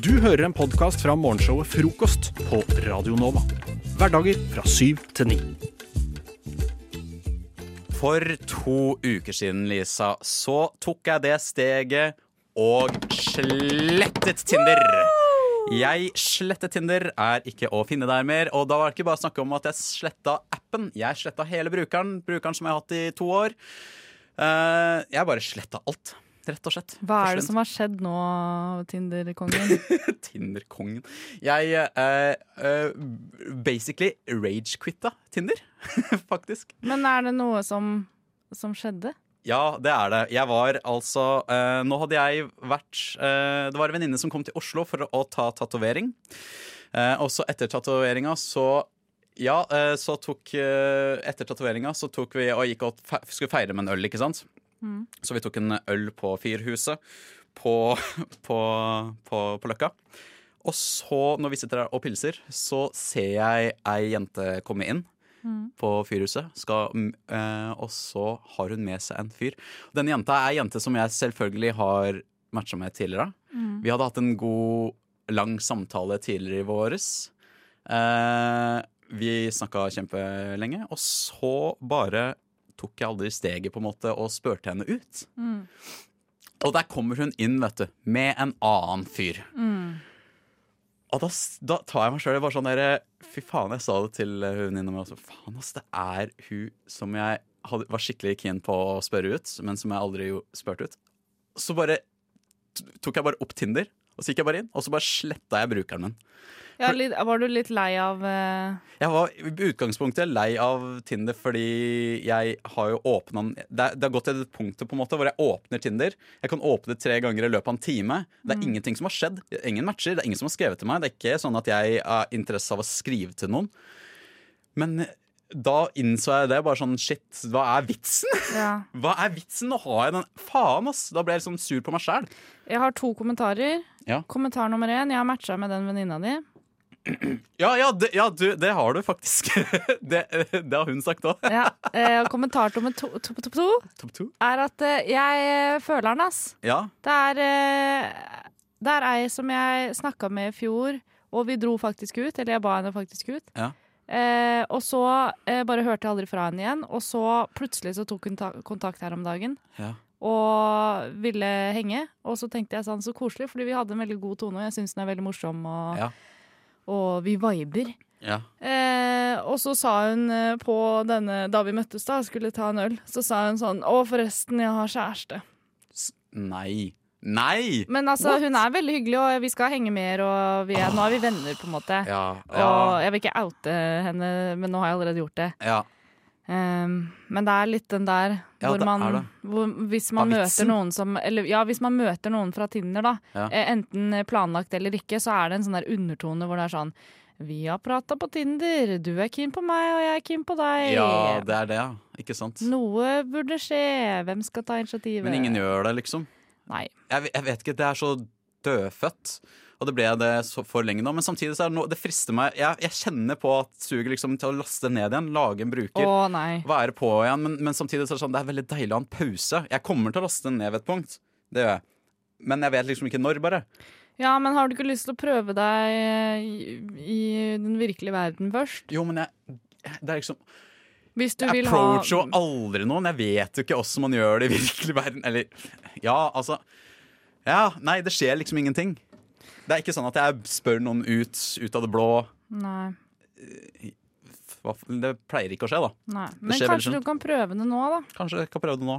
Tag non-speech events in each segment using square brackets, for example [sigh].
Du hører en podkast fra morgenshowet Frokost på Radio Nova. Hverdager fra syv til ni. For to uker siden, Lisa, så tok jeg det steget og slettet Tinder. Jeg slettet Tinder, er ikke å finne der mer. Og da var det ikke bare snakk om at jeg sletta appen. Jeg sletta hele brukeren, brukeren som jeg har hatt i to år. Eh, jeg bare sletta alt, rett og slett. Hva er det som har skjedd nå, Tinder-kongen? [laughs] Tinder-kongen. Jeg uh, uh, basically rage-quitta Tinder, [laughs] faktisk. Men er det noe som, som skjedde? Ja, det er det. Jeg var altså uh, Nå hadde jeg vært uh, Det var en venninne som kom til Oslo for å ta tatovering. Uh, og så etter tatoveringa så Ja, så tok Etter tatoveringa så tok vi og gikk og fe skulle feire med en øl, ikke sant? Mm. Så vi tok en øl på Fyrhuset på, [laughs] på, på, på Løkka. Og så, når vi sitter der og pilser, så ser jeg ei jente komme inn Mm. på Fyrhuset. Skal, eh, og så har hun med seg en fyr. Denne jenta er ei jente som jeg selvfølgelig har matcha med tidligere. Mm. Vi hadde hatt en god, lang samtale tidligere i våres. Eh, vi snakka kjempelenge, og så bare tok jeg aldri steget på en måte og spurte henne ut. Mm. Og der kommer hun inn, vet du, med en annen fyr. Mm. Og da, da tar jeg meg sjøl bare sånn derre Fy faen, jeg sa det til venninna innom meg også. Faen, ass, det er hun som jeg hadde, var skikkelig keen på å spørre ut, men som jeg aldri jo spurte ut. Så bare tok jeg bare opp Tinder, og så gikk jeg bare inn, og så bare sletta jeg brukeren min. Ja, litt, var du litt lei av uh... Jeg var i utgangspunktet lei av Tinder fordi jeg har jo åpna det, det har gått til et punkt på en måte hvor jeg åpner Tinder. Jeg kan åpne tre ganger i løpet av en time. Det er Mm. ingenting som har skjedd. Ingen matcher. Det er ingen som har skrevet til meg. Det er ikke sånn at jeg har interesse av å skrive til noen. Men da innså jeg det. Bare sånn shit, hva er vitsen? Ja. [laughs] Hva er vitsen? Nå har jeg den Faen, ass! Da ble jeg liksom sur på meg sjæl. Jeg har to kommentarer. Ja. Kommentar nummer én. Jeg har matcha med den venninna di. Ja, ja, det, ja du, det har du faktisk. [laughs] det, det har hun sagt òg. Ja. [laughs] Eh, kommentar nummer to, to, to, to to. er at eh, jeg eh, føler den, ass. Ja. Det er, eh, det er ei som jeg snakka med i fjor, og vi dro faktisk ut. Eller jeg ba henne faktisk ut. Ja. Eh, og så eh, bare hørte jeg aldri fra henne igjen. Og så plutselig så tok hun ta kontakt her om dagen Ja. og ville henge. Og så tenkte jeg sånn, så koselig, fordi vi hadde en veldig god tone, og jeg syns den er veldig morsom, og, Ja. og vi viber. ja. Eh, og så sa hun eh, på denne Da vi møttes, da, skulle ta en øl, så sa hun sånn Å, forresten, jeg har kjæreste. Nei. Nei! Men altså, What? hun er veldig hyggelig, og vi skal henge mer, og vi er, nå er vi venner, på en måte. Ja, Og jeg vil ikke oute henne, men nå har jeg allerede gjort det. ja. Um, men det er litt den der Ja, hvor man hvor, Hvis man er møter noen som Eller ja, hvis man møter noen fra Tinder, da, Ja. eh, enten planlagt eller ikke, så er det en sånn der undertone hvor det er sånn Vi har prata på Tinder, du er keen på meg, og jeg er keen på deg. ja, det er det, ja. Ikke sant? Noe burde skje. Hvem skal ta initiativet? Men ingen gjør det, liksom. Nei. Jeg, jeg vet ikke, det er så dødfødt. Og det ble det for lenge nå. Men samtidig så er det noe Det frister meg. Jeg, jeg kjenner på at suget liksom til å laste ned igjen, lage en bruker. Å nei. Være på igjen, men, men samtidig så er det sånn Det er veldig deilig å ha en pause. Jeg kommer til å laste den ned ved et punkt. Det gjør jeg. Men jeg vet liksom ikke når, bare. Ja, men har du ikke lyst til å prøve deg i, i den virkelige verden først? Jo, men jeg Det er liksom Hvis du Jeg vil ha approacher jo aldri noen. Jeg vet jo ikke åssen man gjør det i virkelig verden. Eller ja, altså Ja, nei, det skjer liksom ingenting. Det er ikke sånn at jeg spør noen ut, ut av det blå. Nei. Det pleier ikke å skje, da. nei. Men kanskje du kan prøve det nå, da? Kanskje jeg kan prøve det nå.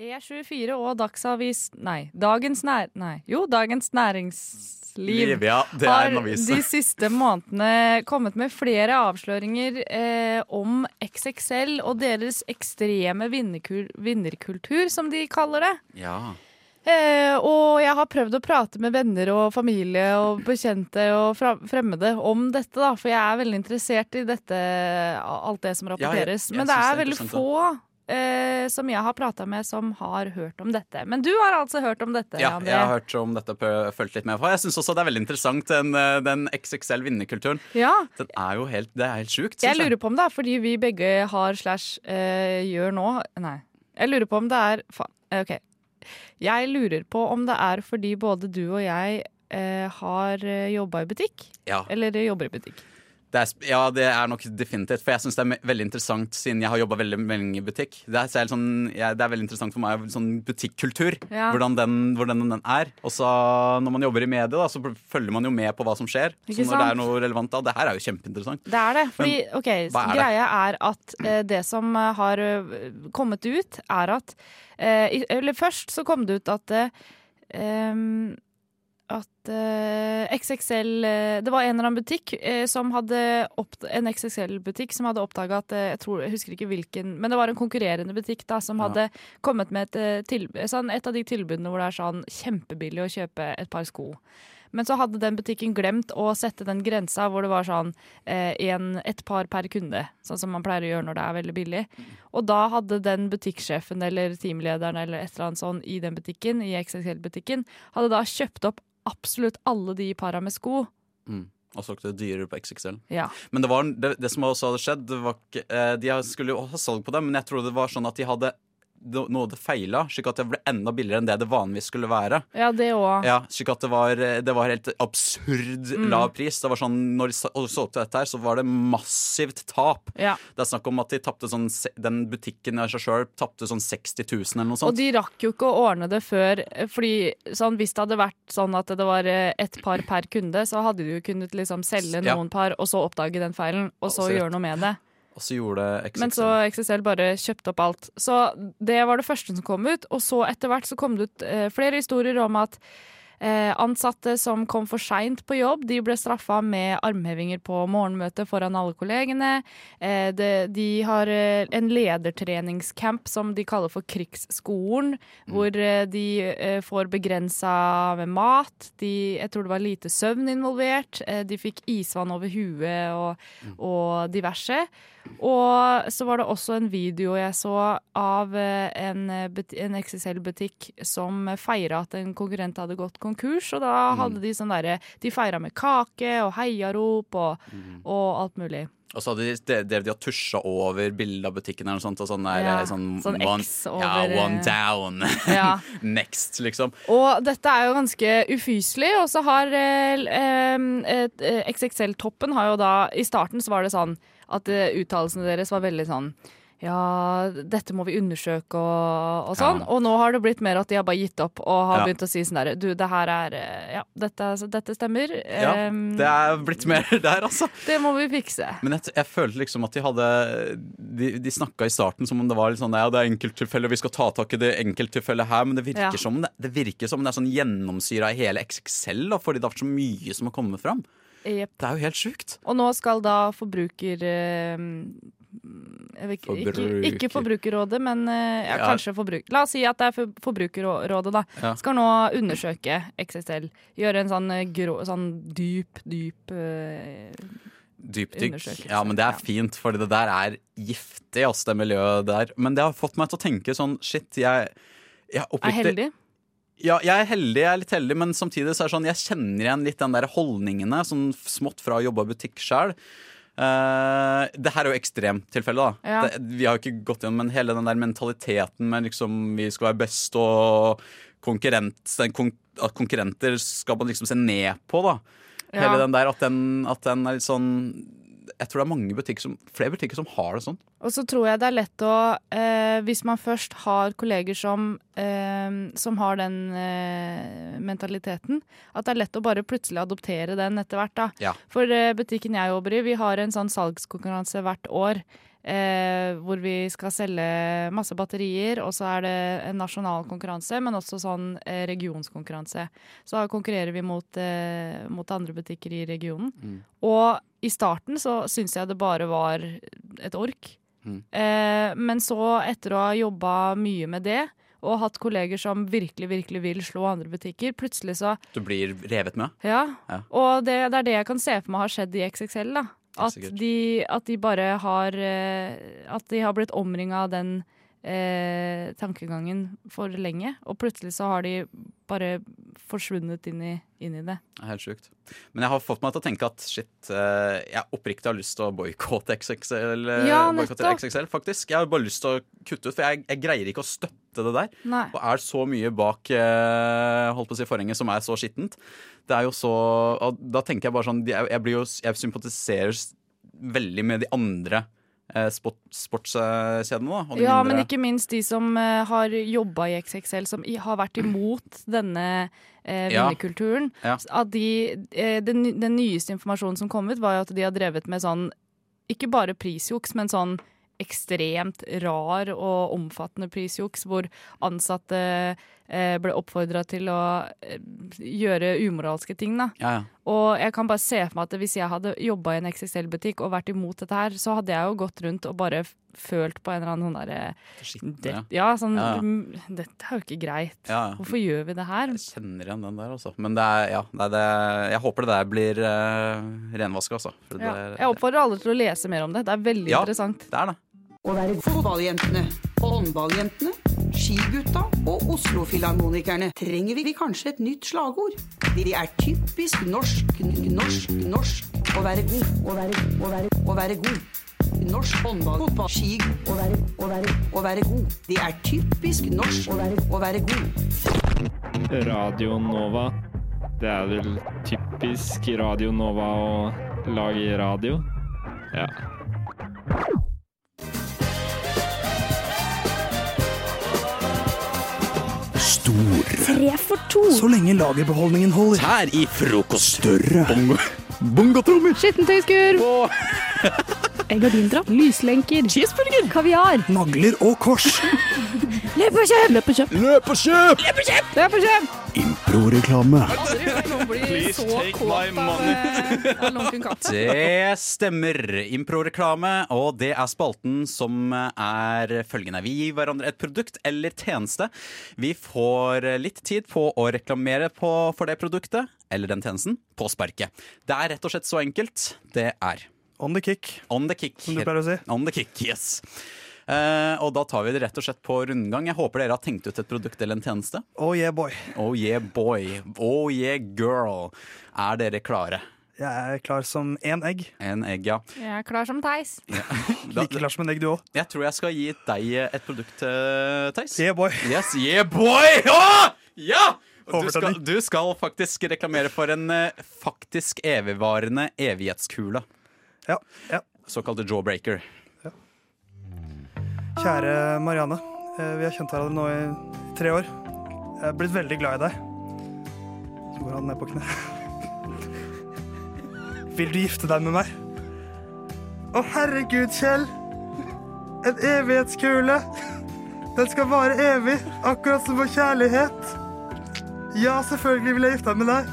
E24 og Dagsavis Nei, Dagens Nær... Nei, jo, Dagens Næringsliv Liv, ja, det er en har de siste månedene kommet med flere avsløringer eh, om XXL og deres ekstreme vinnerkul vinnerkultur, som de kaller det. Ja. Eh, og jeg har prøvd å prate med venner og familie og bekjente og fremmede om dette, da, for jeg er veldig interessert i dette, alt det som rapporteres. rapporteres. jeg Men det det det er er veldig få eh, som jeg har prata med, som har hørt om dette. Men du har altså hørt om dette, Ja, André? jeg har hørt om dette og fulgt litt med på. Jeg syns også det er veldig interessant, den, eh, den XXL vinnerkulturen. Ja. Den er jo helt, det er helt sjukt. Jeg lurer på om det er fordi vi begge har slash eh, gjør nå Nei. Jeg lurer på om det er Faen. eh, OK. Jeg lurer på om det er fordi både du og jeg eh, har jobba i butikk. Ja. Eller jobber i butikk. Det er, ja, det er nok definitivt. For jeg syns det er veldig interessant, siden jeg har jobba veldig lenge i butikk. Det er, så sånn, ja, det er veldig interessant for meg sånn butikkultur. Ja. Hvordan, den, hvordan den er. Og så når man jobber i media, da, så følger man jo med på hva som skjer. Ikke så når det er noe relevant da, Det her er jo kjempeinteressant. Det er det. Fordi, ok, hva er? Greia er at eh, det som eh, har eh, kommet ut, er at eh, Eller først så kom det ut at eh, at uh, XXL eh, Det var en eller annen butikk uh, som hadde En XXL-butikk som hadde oppdaga at uh, jeg, tror, jeg husker ikke hvilken Men det var en konkurrerende butikk da som Ja. hadde kommet med et, sånn, et av de tilbudene hvor det er sånn kjempebillig å kjøpe et par sko. Men så hadde den butikken glemt å sette den grensa hvor det var sånn eh, en, et par per kunde, sånn som man pleier å gjøre når det er veldig billig. Og da hadde den butikksjefen eller teamlederen eller et eller annet sånn i den butikken, i XXL-butikken, hadde da kjøpt opp absolutt alle de para med sko. Mm. Og det dyrere på XXL. Ja. Men det, var, det, det som også hadde skjedd, det var eh, de skulle jo ha salg på det, men jeg tror det var sånn at de hadde noe hadde feila, slik at det ble enda billigere enn det det vanligvis skulle være. Ja, det også. Ja, slik at det var, det var helt absurd Mm. lav pris. Det var sånn, Når de solgte dette, her, så var det massivt tap. Ja. Det er snakk om at de tapte sånn, den butikken i seg sjøl tapte sånn 60 000 eller noe sånt. Og de rakk jo ikke å ordne det før Fordi sånn, Hvis det hadde vært sånn at det var eh, ett par per kunde, så hadde de jo kunnet liksom selge Ja. noen par, og så oppdage den feilen, og så Altså, gjøre noe med det. Og så gjorde XXL Men så XXL bare kjøpte opp alt. Så det var det første som kom ut. Og så etter hvert så kom det ut eh, flere historier om at eh, ansatte som kom for seint på jobb, de ble straffa med armhevinger på morgenmøte foran alle kollegene. Eh, det, de har eh, en ledertreningscamp som de kaller for Krigsskolen, hvor eh, de eh, får begrensa med mat. De, jeg tror det var lite søvn involvert. De fikk isvann over huet og, og diverse. Og så var det også en video jeg så av eh, en, eh, en XXL-butikk som feira at en konkurrent hadde gått konkurs, og da hadde de sånn derre De feira med kake og heiarop og, og alt mulig. Og så hadde de, de, de, de tusja over bildet av butikken eller noe sånt. Og sånn, der, Ja, sånn, sånn one, over, Ja, one eh, down. [laughs] Ja. Next, liksom. Og dette er jo ganske ufyselig, og så har eh, eh, eh, XXL-toppen har jo da I starten så var det sånn at eh, uttalelsene deres var veldig sånn ja, dette må vi undersøke og, og sånn. Ja. Og nå har det blitt mer at de har bare gitt opp og har Ja. begynt å si sånn derre Du, det her er eh, Ja, dette, dette stemmer. Ja, um, det er blitt mer [laughs] der, altså. det må vi fikse. Men jeg, jeg følte liksom at de hadde De, de snakka i starten som om det var litt sånn Ja, det er enkelttilfeller, vi skal ta tak i det enkelttilfellet her. Men det virker, Ja. som, det, det virker som det er sånn gjennomsyra i hele XXL, da, fordi det har vært så mye som har kommet fram. Yep. Det er jo helt sjukt. Og nå skal da forbruker... eh, ikke, ikke, ikke Forbrukerrådet, men eh, ja, Ja. kanskje forbruk... La oss si at det er for, Forbrukerrådet, da. Ja. Skal nå undersøke XXL. Gjøre en sånn, eh, grå, sånn dyp, dyp uh, Dypdykk. Ja, men det er fint, fordi det der er giftig, ass, det miljøet der. Men det har fått meg til å tenke sånn Shit, jeg, jeg er heldig. Ja, jeg er heldig, jeg er litt heldig, men samtidig så er det sånn, jeg kjenner igjen litt den der holdningene, sånn smått fra å jobbe i butikk sjøl. Det her er jo ekstremtilfellet, da. Ja. Det, vi har jo ikke gått gjennom men hele den der mentaliteten med liksom vi skal være best og konkurrent, kon at konkurrenter skal man liksom se ned på, da. Ja. Hele den der at den, at den er litt sånn Jeg tror det er mange butikker som, flere butikker som har det sånn. Og så tror jeg det er lett å eh, Hvis man først har kolleger som, eh, som har den eh, mentaliteten, at det er lett å bare plutselig adoptere den etter hvert. da. Ja. For eh, butikken jeg jobber i, vi har en sånn salgskonkurranse hvert år. Eh, hvor vi skal selge masse batterier, og så er det en nasjonal konkurranse, men også sånn eh, regionskonkurranse. Så konkurrerer vi mot, eh, mot andre butikker i regionen. Mm. Og i starten så syns jeg det bare var et ork. Mm. Eh, men så, etter å ha jobba mye med det, og hatt kolleger som virkelig, virkelig vil slå andre butikker. Plutselig så Du blir revet med. Ja. Ja. Og det, det er det jeg kan se for meg har skjedd i XXL. da. At de, at de bare har eh, At de har blitt omringa av den eh, tankegangen for lenge. Og plutselig så har de bare forsvunnet inn i, inn i det. Helt sjukt. Men jeg har fått meg til å tenke at shit, eh, jeg oppriktig har lyst til å boikotte XXL. eh, Ja. XXL, faktisk. Jeg har bare lyst til å kutte ut, for jeg, jeg greier ikke å støtte det der. Nei. Og er så mye bak eh, holdt på å si forhenget som er så skittent. Det er jo så Da tenker jeg bare sånn Jeg, jeg, blir jo, jeg sympatiserer veldig med de andre sport, sportskjedene. da, Ja, mindre- men ikke minst de som uh, har jobba i XXL, som i, har vært imot denne uh, vinnerkulturen. Ja. At de, uh, den, den nyeste informasjonen som kom ut, var jo at de har drevet med sånn ikke bare prisjuks, men sånn ekstremt rar og omfattende prisjuks, hvor ansatte eh, ble oppfordra til å eh, gjøre umoralske ting. da. ja, ja. Og jeg kan bare se for meg at hvis jeg hadde jobba i en XXL-butikk og vært imot dette her, så hadde jeg jo gått rundt og bare følt på en eller annen sånn derre ja. sånn mm, Dette er jo ikke greit. Hvorfor gjør vi det her? Jeg kjenner igjen den der, altså. Men det er, ja, det er det, jeg håper det der blir uh, renvaska, altså. Jeg oppfordrer alle til å lese mer om det. Det er veldig interessant. det er det. Å være fotballjentene, håndballjentene, skigutta og Oslo-filharmonikerne trenger vi kanskje et nytt slagord. De er typisk norsk, norsk, norsk. Å være god, å være, å være, å være god. Norsk håndball, fotball, ski. Å være, å være, å være god. De er typisk norsk. Å være, å være god. Radio Nova. Det er vel typisk Radio Nova å lage radio? Ja. Stor. Tre for to. Så lenge lagerbeholdningen holder. Tær i frokost. Større. Bongo. Bongotrommer. Skittentøyskur. [laughs] Egg og Gardindrapp. Lyslenker. Cheeseburger. Kaviar. Nagler og kors. [laughs] Løp og kjøp! Løp og kjøp! Løp og kjøp! Løp og kjøp! Løp og hørt noen bli Please take my money. eh. Det stemmer. Impro-reklame, og det er spalten som er følgende. Vi gir hverandre et produkt eller tjeneste. Vi får litt tid på å reklamere på, for det produktet eller den tjenesten på sparket. Det er rett og slett så enkelt. Det er On the kick, on the kick. som du pleier å si. On the kick, yes. Eh, og da tar vi det rett og slett på rundgang. Jeg håper dere har tenkt ut et produkt eller en tjeneste. Oh yeah, boy. Oh yeah, boy. Oh yeah, girl. Er dere klare? Jeg er klar som én egg. En egg, ja. Jeg er klar som Theis. Ja. [laughs] Like klar som en egg, du òg. jeg tror jeg skal gi deg et produkt, uh, Theis. Yeah, boy. Yes, yeah, boy! Åh! Ja! Du skal, du skal faktisk reklamere for en eh, faktisk evigvarende evighetskule. Ja, ja. Såkalte jawbreaker. Kjære Marianne. eh, Vi har kjent hverandre nå i tre år. Jeg er blitt veldig glad i deg. Så går han ned på kne. [laughs] Vil du gifte deg med meg? Å, herregud, Kjell. En evighetskule. Den skal vare evig, akkurat som vår kjærlighet. Ja, selvfølgelig vil jeg gifte meg med deg.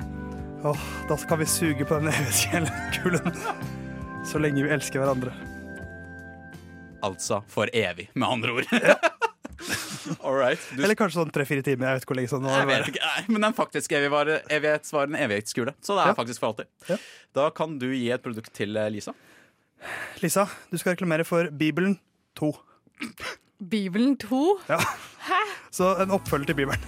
[laughs] Åh, da skal vi suge på den evighetskulen. [laughs] Så lenge vi elsker hverandre. Altså for evig, med andre ord. [laughs] All right. Du, Eller kanskje sånn tre-fire timer. Jeg vet hvor lenge sånn nå vet ikke, nei, men den faktiske evighvare- evighetsvarende evighetskule. Så det er Ja. faktisk for alltid. Ja. Da kan du gi et produkt til eh, Lisa. Lisa, du skal reklamere for Bibelen 2. Bibelen 2. Ja. Så en oppfølger til Bibelen.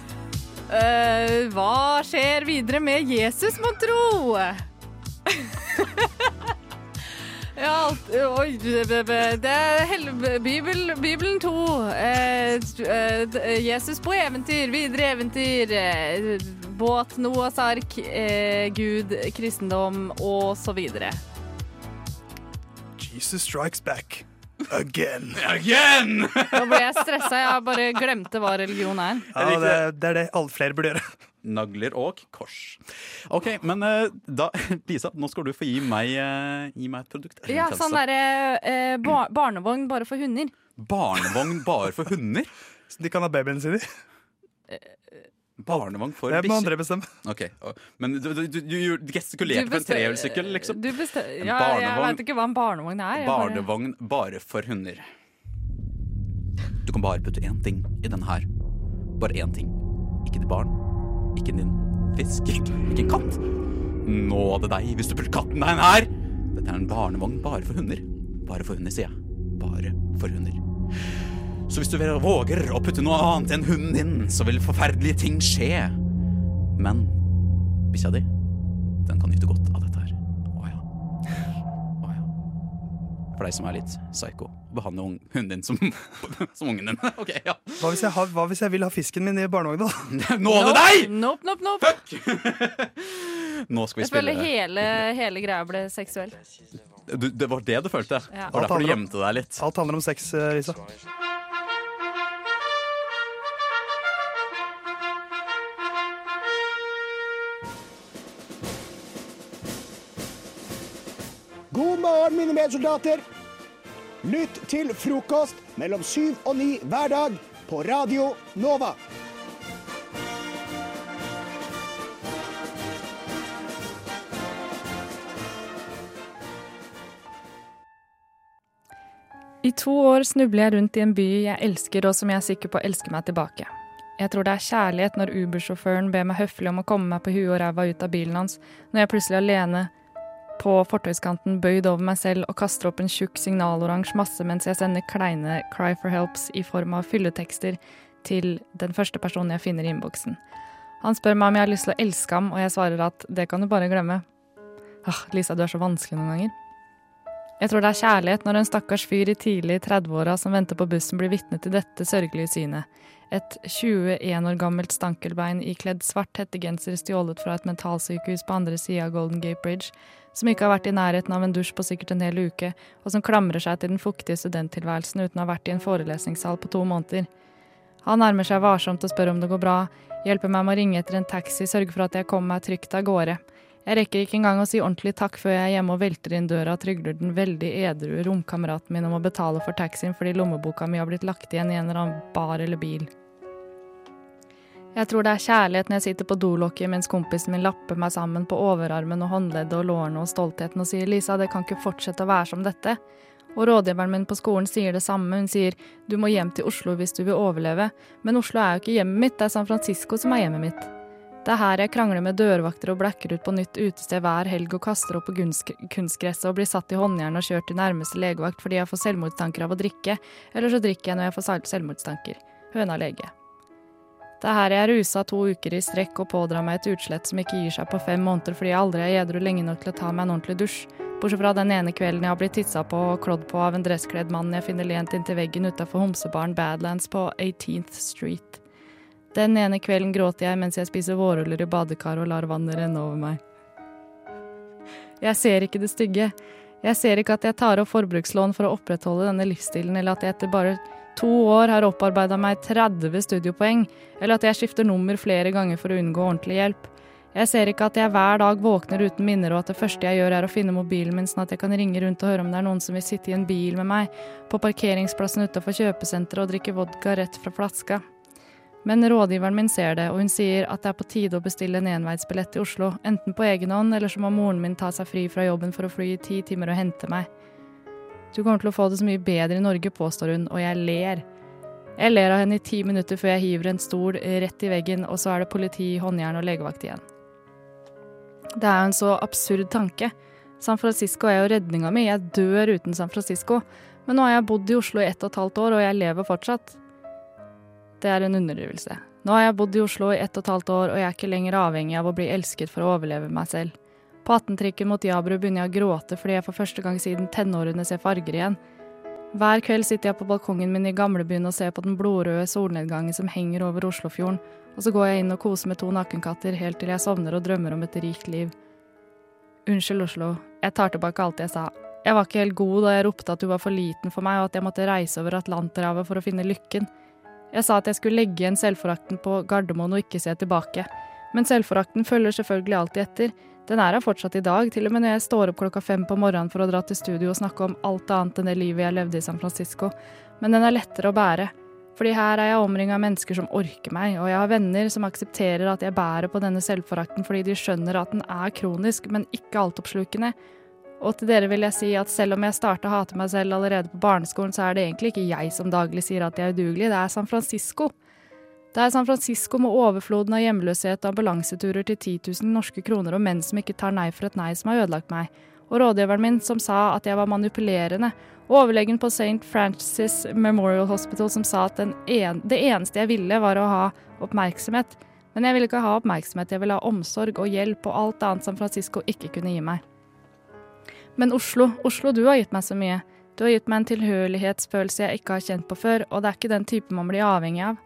Uh, hva skjer videre med Jesus, mon tro? [laughs] ja, alt Oi, det er hel- Bibel, Bibelen 2. Eh, eh, Jesus på eventyr, videre eventyr. eh, båt, Noahs ark, eh, Gud, kristendom og så videre. Jesus strikes back. Again. Again! Nå ble jeg stressa. Jeg bare glemte hva religion er. Ja, det, det er det alle flere burde gjøre. Nagler og kors. OK, men eh, da [laughs] Lisa, nå skal du få gi meg, eh, gi meg et produkt. Ja, sånn derre eh, bar barnevogn bare for hunder. Barnevogn bare for hunder? Så de kan ha babyen sin i. Barnevogn for Det må bikkjer? andre bestemme. Okay. Men du, du, du, du gestikulerte på en trehjulssykkel, liksom? Du En ja, jeg veit ikke hva en barnevogn er. Barnevogn bare for hunder. Du kan bare putte én ting i denne her. Bare én ting. Ikke ditt barn. Ikke din fisk. Ikke en katt. Nå er det deg hvis du putter katten deg inn her! Dette er en barnevogn bare for hunder. Bare for hunder, sier jeg. Bare for hunder. Så hvis du våger å putte noe annet enn hunden din, så vil forferdelige ting skje. Men bikkja di, den kan nyte godt av dette her. Å ja. Å ja. For deg som er litt psycho. Behandle hunden din som, [laughs] som ungen din. [laughs] Ok, ja. Hva hvis, jeg har, hva hvis jeg vil ha fisken min i barnevogna? [laughs] Nå er det deg! Nope, nope, nope. Nå skal vi Jeg føler spille. hele, hele greia ble seksuell. Du, det var det du følte? Ja. Det var derfor du gjemte deg litt? Alt handler om sex, eh, Lisa. Morgen, mine medsoldater. Lytt til frokost mellom syv og ni hver dag på Radio Nova. I to år snubler jeg rundt i en by jeg elsker, og som jeg er sikker på elsker meg tilbake. Jeg tror det er kjærlighet når Uber-sjåføren ber meg høflig om å komme meg på huet og ræva ut av bilen hans, når jeg plutselig er alene på fortauskanten bøyd over meg selv og kaster opp en tjukk signaloransje masse mens jeg sender kleine cry for helps i form av fylletekster til den første personen jeg finner i innboksen. Han spør meg om jeg har lyst til å elske ham, og jeg svarer at det kan du bare glemme. Ah, Lisa, du er så vanskelig noen ganger. Jeg tror det er kjærlighet når en stakkars fyr i tidlig 30-åra som venter på bussen, blir vitne til dette sørgelige synet. Et 21 år gammelt stankelbein ikledd svart hettegenser stjålet fra et mentalsykehus på andre sida av Golden Gate Bridge, som ikke har vært i nærheten av en dusj på sikkert en hel uke, og som klamrer seg til den fuktige studenttilværelsen uten å ha vært i en forelesningssal på to måneder. Han nærmer seg varsomt og spør om det går bra, hjelper meg med å ringe etter en taxi, sørger for at jeg kommer meg trygt av gårde. Jeg rekker ikke engang å si ordentlig takk før jeg er hjemme og velter inn døra og trygler den veldig edru romkameraten min om å betale for taxien fordi lommeboka mi har blitt lagt igjen i en eller annen bar eller bil. Jeg tror det er kjærlighet når jeg sitter på dolokket mens kompisen min lapper meg sammen på overarmen og håndleddet og lårene og stoltheten og sier Lisa, det kan ikke fortsette å være som dette. Og rådgiveren min på skolen sier det samme, hun sier du må hjem til Oslo hvis du vil overleve, men Oslo er jo ikke hjemmet mitt, det er San Francisco som er hjemmet mitt. Det er her jeg krangler med dørvakter og blacker ut på nytt utested hver helg og kaster opp på kunst kunstgresset og blir satt i håndjern og kjørt til nærmeste legevakt fordi jeg får selvmordstanker av å drikke, eller så drikker jeg når jeg får selvmordstanker. Høna lege. Det er her jeg er rusa to uker i strekk og pådrar meg et utslett som ikke gir seg på fem måneder fordi jeg aldri er edru lenge nok til å ta meg en ordentlig dusj, bortsett fra den ene kvelden jeg har blitt tissa på og klådd på av en dresskledd mann jeg finner lent inntil veggen utafor homsebaren Badlands på 18th Street. Den ene kvelden gråter jeg mens jeg spiser vårruller i badekaret og lar vannet renne over meg. Jeg ser ikke det stygge. Jeg ser ikke at jeg tar opp forbrukslån for å opprettholde denne livsstilen, eller at jeg etter bare to år har opparbeida meg 30 studiepoeng, eller at jeg skifter nummer flere ganger for å unngå ordentlig hjelp. Jeg ser ikke at jeg hver dag våkner uten minner, og at det første jeg gjør er å finne mobilen min sånn at jeg kan ringe rundt og høre om det er noen som vil sitte i en bil med meg, på parkeringsplassen utafor kjøpesenteret og drikke vodka rett fra flaska. Men rådgiveren min ser det, og hun sier at det er på tide å bestille en enveisbillett til Oslo, enten på egen hånd, eller så må moren min ta seg fri fra jobben for å fly i ti timer og hente meg. Du kommer til å få det så mye bedre i Norge, påstår hun, og jeg ler. Jeg ler av henne i ti minutter før jeg hiver en stol rett i veggen, og så er det politi, håndjern og legevakt igjen. Det er jo en så absurd tanke. San Francisco er jo redninga mi, jeg dør uten San Francisco. Men nå har jeg bodd i Oslo i ett og et halvt år, og jeg lever fortsatt. Det er en underdrivelse. Nå har jeg bodd i Oslo i ett og et halvt år, og jeg er ikke lenger avhengig av å bli elsket for å overleve meg selv. På 18-trikken mot Jabru begynner jeg å gråte fordi jeg for første gang siden tenårene ser farger igjen. Hver kveld sitter jeg på balkongen min i gamlebyen og ser på den blodrøde solnedgangen som henger over Oslofjorden, og så går jeg inn og koser med to nakenkatter helt til jeg sovner og drømmer om et rikt liv. Unnskyld, Oslo. Jeg tar tilbake alt jeg sa. Jeg var ikke helt god da jeg ropte at du var for liten for meg, og at jeg måtte reise over Atlanterhavet for å finne lykken. Jeg sa at jeg skulle legge igjen selvforakten på Gardermoen og ikke se tilbake. Men selvforakten følger selvfølgelig alltid etter. Den er her fortsatt i dag, til og med når jeg står opp klokka fem på morgenen for å dra til studio og snakke om alt annet enn det livet jeg levde i San Francisco. Men den er lettere å bære. Fordi her er jeg omringa av mennesker som orker meg, og jeg har venner som aksepterer at jeg bærer på denne selvforakten fordi de skjønner at den er kronisk, men ikke altoppslukende. Og til dere vil jeg si at selv om jeg starta å hate meg selv allerede på barneskolen, så er det egentlig ikke jeg som daglig sier at jeg er udugelig, det er San Francisco. Det er San Francisco med overfloden av hjemløshet og ambulanseturer til 10 000 norske kroner og menn som ikke tar nei for et nei, som har ødelagt meg. Og rådgiveren min som sa at jeg var manipulerende. Og overlegen på St. Francis Memorial Hospital som sa at en, det eneste jeg ville, var å ha oppmerksomhet. Men jeg ville ikke ha oppmerksomhet, jeg ville ha omsorg og hjelp og alt annet San Francisco ikke kunne gi meg. Men Oslo, Oslo, du har gitt meg så mye. Du har gitt meg en tilhørighetsfølelse jeg ikke har kjent på før, og det er ikke den type man blir avhengig av.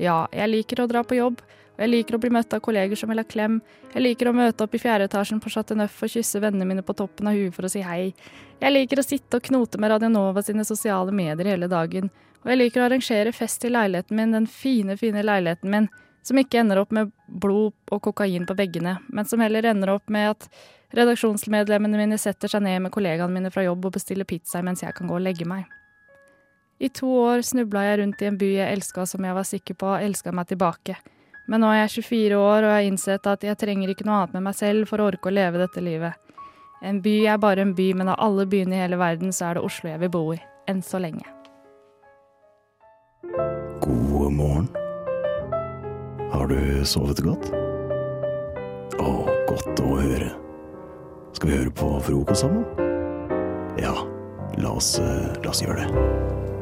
Ja, jeg liker å dra på jobb, og jeg liker å bli møtt av kolleger som vil ha klem. Jeg liker å møte opp i fjerde etasjen på Chateau Neuf og kysse vennene mine på toppen av huet for å si hei. Jeg liker å sitte og knote med Radionova sine sosiale medier hele dagen. Og jeg liker å arrangere fest i leiligheten min, den fine, fine leiligheten min, som ikke ender opp med blod og kokain på veggene, men som heller ender opp med at redaksjonsmedlemmene mine setter seg ned med kollegaene mine fra jobb og bestiller pizza mens jeg kan gå og legge meg. I to år snubla jeg rundt i en by jeg elska som jeg var sikker på elska meg tilbake. Men nå er jeg 24 år og jeg har innsett at jeg trenger ikke noe annet med meg selv for å orke å leve dette livet. En by er bare en by, men av alle byene i hele verden så er det Oslo jeg vil bo i. Enn så lenge. God morgen. Har du sovet godt? Å, godt å høre. Skal vi høre på frokost sammen? Ja, la oss, eh, la oss gjøre det.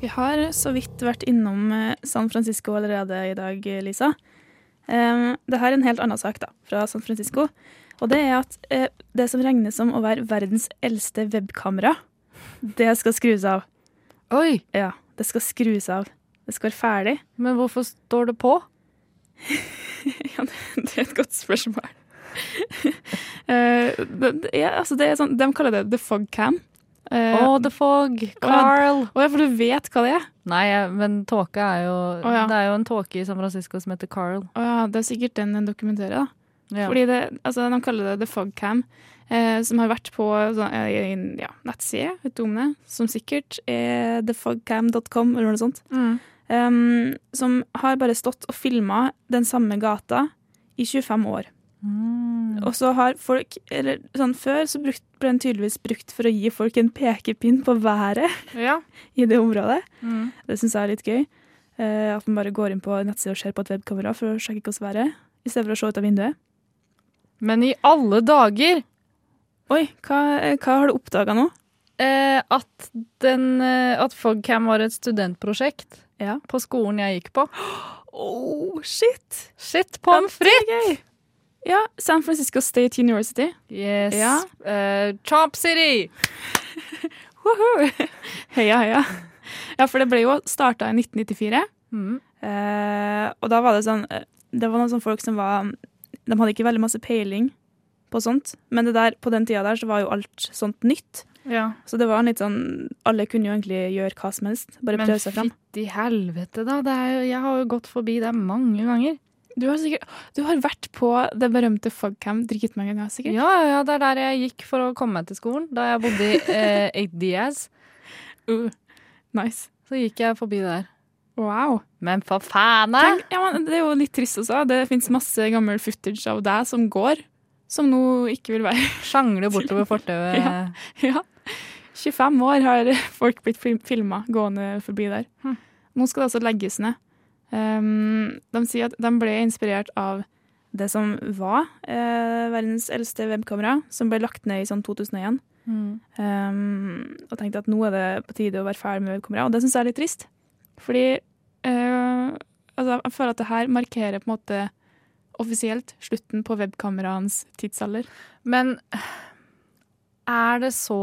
Vi har så vidt vært innom eh, San Francisco allerede i dag, Lisa. Um, det her er en helt annen sak da, fra San Francisco. Og det er at eh, det som regnes som å være verdens eldste webkamera, det skal skrus av. Oi! Ja, det skal skrus av. Det skal være ferdig. Men hvorfor står det på? [laughs] ja, det, er et godt spørsmål. [laughs] Eh, er, altså det er sånn, de kaller det the fog cam. Eh, oh, The Fog! Carl! Å ja, for du vet hva det er? Nei, men tåke er jo oh, ja. Det er jo en tåke i San Francisco som heter Carl. Å ja, det er sikkert den den dokumenterer, da. Ja. Fordi det, altså, de kaller det The Fog Cam, eh, som har vært på sånn, eh, en ja, nettside, vet du om det, som sikkert er thefogcam.com eller noe sånt. Mm. Um, som har bare stått og filma den samme gata i 25 år. Mm. Og så har folk eller sånn Før så brukt, ble den tydeligvis brukt for å gi folk en pekepinn på været Ja. [laughs] i det området. Mm. Det syns jeg er litt gøy. Eh, at man bare går inn på nettsida og ser på et webkamera for å sjekke hvordan været er, i stedet for å se ut av vinduet. Men i alle dager! Oi, hva, eh, hva har du oppdaga nå? Eh, at, den, eh, at Fogcam var et studentprosjekt Ja. på skolen jeg gikk på. [gasps] Oh, shit! Shit pommes frites! Ja, San Francisco State University. Yes. Ja. Uh, Chomp City! [laughs] Heia, heia. Ja, for det ble jo starta i 1994. Mm. Uh, og da var det sånn eh, Det var noen sånne folk som var De hadde ikke veldig masse peiling på sånt, men det der, på den tida der så var jo alt sånt nytt. Ja. Så det var litt sånn Alle kunne jo egentlig gjøre hva som helst. Bare Men prøve seg fram. fytti helvete, da. Det er jo, jeg har jo gått forbi der mange ganger. Du har, sikkert, du har vært på det berømte Fogcam dritmange ganger, sikkert? Ja, ja, det er der jeg gikk for å komme meg til skolen. Da jeg bodde i eh, [laughs] Eight Diaz, Uh, nice. så gikk jeg forbi der. Wow. Men for faen! da! Ja, det er jo litt trist også. Det fins masse gammel footage av deg som går, som nå ikke vil være [laughs] Sjangler bortover [laughs] fortauet. Ja. Ja. 25 år har folk blitt filma gående forbi der. Hm. Nå skal det altså legges ned. Um, de sier at de ble inspirert av det som var eh, verdens eldste webkamera, som ble lagt ned i sånn 2001. Mm. Um, og tenkte at nå er det på tide å være ferdig med webkamera. Og det syns jeg er litt trist. Fordi eh, altså, jeg føler at det her markerer på en måte offisielt slutten på webkameraens tidsalder. Men er det så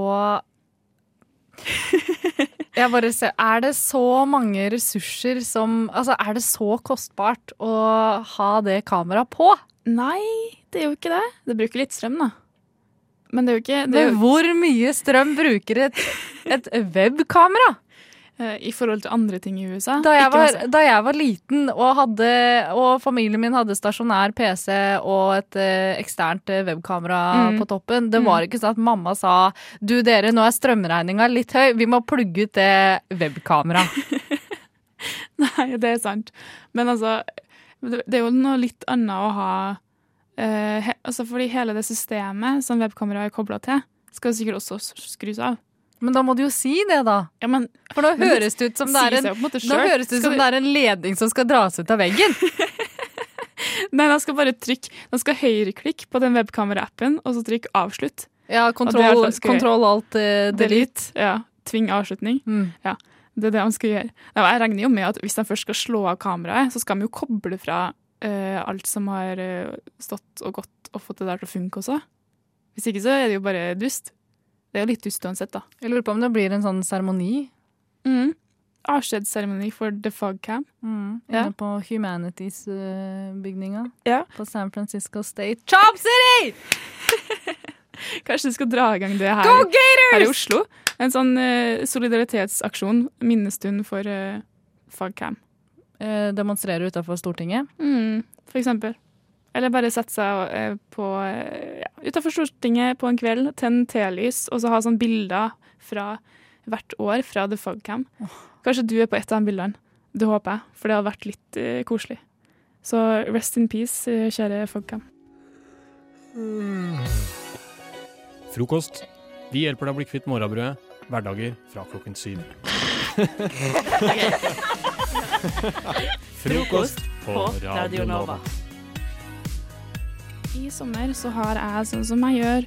[laughs] Jeg bare ser Er det så mange ressurser som Altså, er det så kostbart å ha det kameraet på? Nei, det er jo ikke det. Det bruker litt strøm, da. Men det er jo ikke det er Men hvor mye strøm bruker et, et webkamera? Eh, I forhold til andre ting i USA. Da jeg, var, da jeg var liten og, hadde, og familien min hadde stasjonær PC og et eh, eksternt eh, webkamera Mm. på toppen, det Mm. var ikke sånn at mamma sa du dere, nå er strømregninga litt høy, vi må plugge ut det webkameraet. [laughs] Nei, det er sant. Men altså, det er jo noe litt annet å ha eh, he, altså fordi hele det systemet som webkameraet er kobla til, skal sikkert også skrus av. Men da må du jo si det, da. Ja, men, For nå høres det ut som det er en, høres det ut som du- det er en ledning som skal dras ut av veggen. [laughs] Nei, da skal bare trykke Da skal høyreklikk på den webkamera-appen, og så trykke avslutt. Ja, kontroll, kontroll alt uh, delete. Ja. Tving avslutning. Mm. Ja, det er det han skal gjøre. Nei, Jeg regner jo med at hvis han først skal slå av kameraet, så skal han jo koble fra uh, alt som har uh, stått og gått og fått det der til å funke også. Hvis ikke så er det jo bare dust. Det er jo litt dust uansett, da. Jeg lurer på om det blir en sånn seremoni Mm. Avskjedsseremoni for The Fogcam. mm, Ja. på Humanities-bygninga Ja. på San Francisco State Chop City! [laughs] Kanskje du skal dra i gang det her, Go her i Oslo? En sånn uh, solidaritetsaksjon, minnestund for uh, Fogcam. Eh, demonstrere utafor Stortinget. Mm, for eksempel. Eller bare sette seg eh, på ja, utenfor Stortinget på en kveld, tenne telys, og så ha sånne bilder fra hvert år fra The Fogcam. Kanskje du er på et av de bildene. Det håper jeg, for det hadde vært litt uh, koselig. Så rest in peace, eh, kjære Fogcam. Frokost. Vi hjelper deg å bli kvitt morrabrødet. Hverdager fra klokken syv. [laughs] Frokost på Radio Nova. I sommer så har jeg, sånn som jeg gjør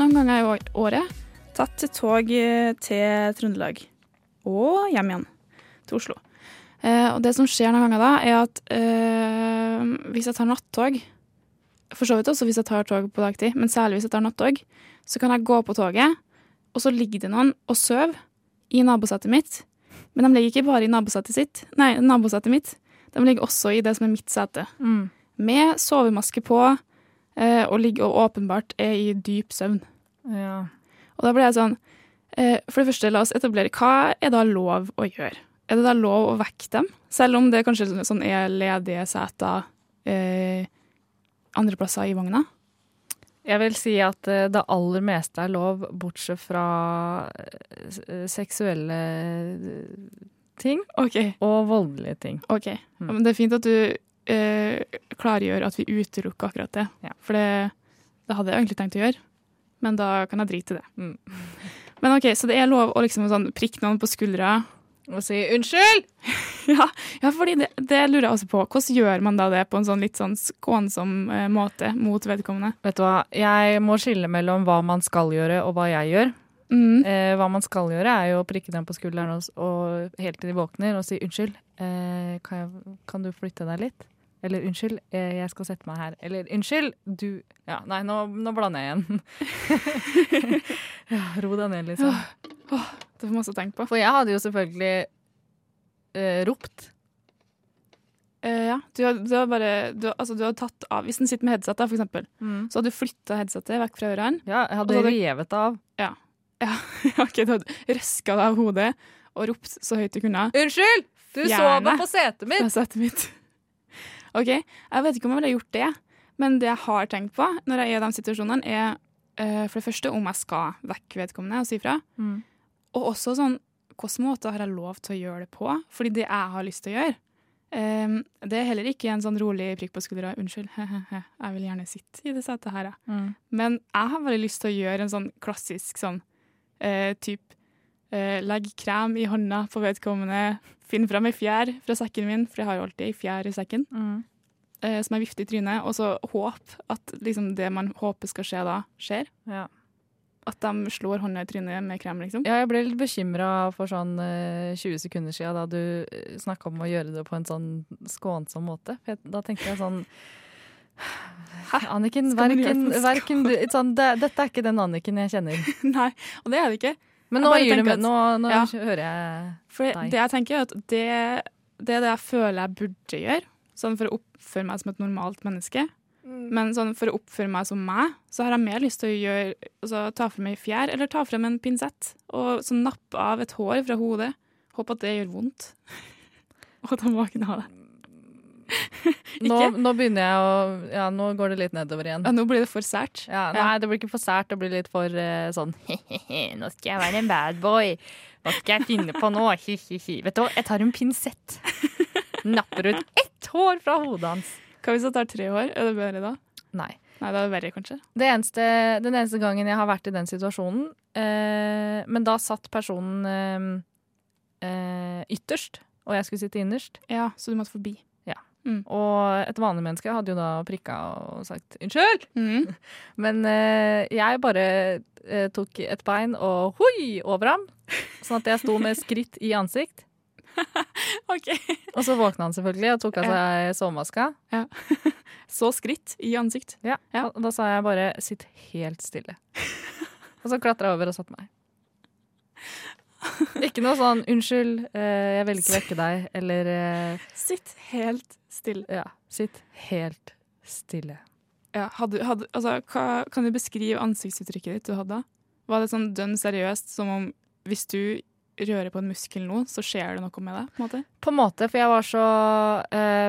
noen ganger i året, tatt tog eh, til Trøndelag. Og hjem igjen til Oslo. Eh, og det som skjer noen ganger da, er at eh, hvis jeg tar nattog, for så vidt også hvis jeg tar tog på dagtid, men særlig hvis jeg tar nattog, så kan jeg gå på toget, og så ligger det noen og sover i nabosetet mitt. Men de ligger ikke bare i nabosetet sitt, nei, nabosetet mitt, de ligger også i det som er mitt sete. Mm. Med sovemaske på, eh, og ligger og åpenbart er i dyp søvn. Ja. Og da ble jeg sånn eh, For det første, la oss etablere hva er da lov å gjøre? Er det da lov å vekke dem? Selv om det kanskje sånn er ledige seter eh, andre plasser i vogna? Jeg vil si at eh, det aller meste er lov, bortsett fra eh, seksuelle eh, ting Okay. og voldelige ting. Ok. Ja, men det er fint at du eh, klargjør at vi utelukker akkurat det. Ja. For det, det hadde jeg egentlig tenkt å gjøre, men da kan jeg drite i det. Mm. [laughs] Men ok, Så det er lov å liksom sånn prikke noen på skuldra? Og si 'unnskyld'! [laughs] ja, ja, fordi det, det lurer jeg også på. Hvordan gjør man da det på en sånn litt sånn skånsom eh, måte mot vedkommende? Vet du hva, jeg må skille mellom hva man skal gjøre og hva jeg gjør. Mm. Eh, hva man skal gjøre, er jo å prikke dem på skulderen og, og helt til de våkner og si 'unnskyld, eh, kan, jeg, kan du flytte deg litt?' Eller 'unnskyld, eh, jeg skal sette meg her'. Eller 'unnskyld, du Ja, nei, nå, nå blander jeg igjen. ja, [laughs] ro deg ned, liksom. Åh, det får masse å tenke på. For jeg hadde jo selvfølgelig eh, ropt. Eh, ja, du har, du har bare du, har- altså, du har tatt av Hvis den sitter med headset, da, for eksempel, Mm. så hadde du flytta headsetet vekk fra ørene. Ja, jeg hadde hadde- revet det av. Ja. ja. [laughs] ok, du hadde røska deg av hodet og ropt så høyt du kunne. Unnskyld! Du Fjerne sover på setet mitt! På setet mitt. OK, jeg vet ikke om jeg ville gjort det, men det jeg har tenkt på når jeg er i de situasjonene, er uh, for det første om jeg skal vekke vedkommende og si fra. Mm. Og også sånn hvilken måte har jeg lov til å gjøre det på? Fordi det jeg har lyst til å gjøre, um, det er heller ikke en sånn rolig prikk på skuldra. Unnskyld, [laughs] jeg vil gjerne sitte i det setet her, jeg. Mm. Men jeg har veldig lyst til å gjøre en sånn klassisk sånn uh, typ eh, Legg krem i hånda på vedkommende, finn fram ei fjær fra sekken min, for jeg har jo alltid ei fjær i sekken, Mm. eh, som jeg vifter i trynet, og så håp at liksom, det man håper skal skje da, skjer. Ja. At de slår hånda i trynet med krem, liksom. Ja, jeg ble litt bekymra for sånn eh, 20 sekunder siden da du snakka om å gjøre det på en sånn skånsom måte. Da tenkte jeg sånn Hæ? Anniken, verken, verken du sånn, det, Dette er ikke den Anniken jeg kjenner. [laughs] Nei, og det er det ikke. Men nå med. at- Nå, nå Ja. hører jeg For deg. det jeg tenker er at det, det er det jeg føler jeg burde gjøre, sånn for å oppføre meg som et normalt menneske. Men sånn for å oppføre meg som meg, så har jeg mer lyst til å gjøre, altså, ta frem ei fjær eller ta frem en pinsett og så nappe av et hår fra hodet. Håper at det gjør vondt. [laughs] Og at han våkner av det. Nå, nå begynner jeg å Ja, nå går det litt nedover igjen. Ja, nå blir det for sært. Ja, nei, det blir ikke for sært. Det blir litt for uh, sånn [laughs] Nå skal jeg være en bad boy. Hva skal jeg finne på nå? Hi-hi-hi. Vet du hva, jeg tar en pinsett. Napper ut ett hår fra hodet hans. Hva hvis jeg tar tre hår? Er det bedre da? Nei. Nei, det er verre, kanskje. Det eneste, den eneste gangen jeg har vært i den situasjonen, eh, men da satt personen eh, eh, ytterst, og jeg skulle sitte innerst. Ja, så du måtte forbi. Ja. Mm. Og et vanlig menneske hadde jo da prikka og sagt 'unnskyld'. Mm. [laughs] Men eh, jeg bare eh, tok et bein og hoi over ham, sånn at jeg sto med skritt i ansikt. [laughs] Og så våkna han selvfølgelig og tok av seg sovemaska. Ja. [laughs] Så skritt i ansikt. Ja, Og da sa jeg bare 'sitt helt stille'. og så klatra jeg over og satte meg. [laughs] Ikke noe sånn 'unnskyld, eh, jeg vil ikke vekke deg', eller eh, Sitt helt stille. Ja. Sitt helt stille. Ja, hadde, hadde, altså, hva, kan du beskrive ansiktsuttrykket ditt du hadde? Var det sånn dønn seriøst, som om hvis du rører på en muskel nå, så skjer det noe med deg? på en måte? På en måte, for jeg var så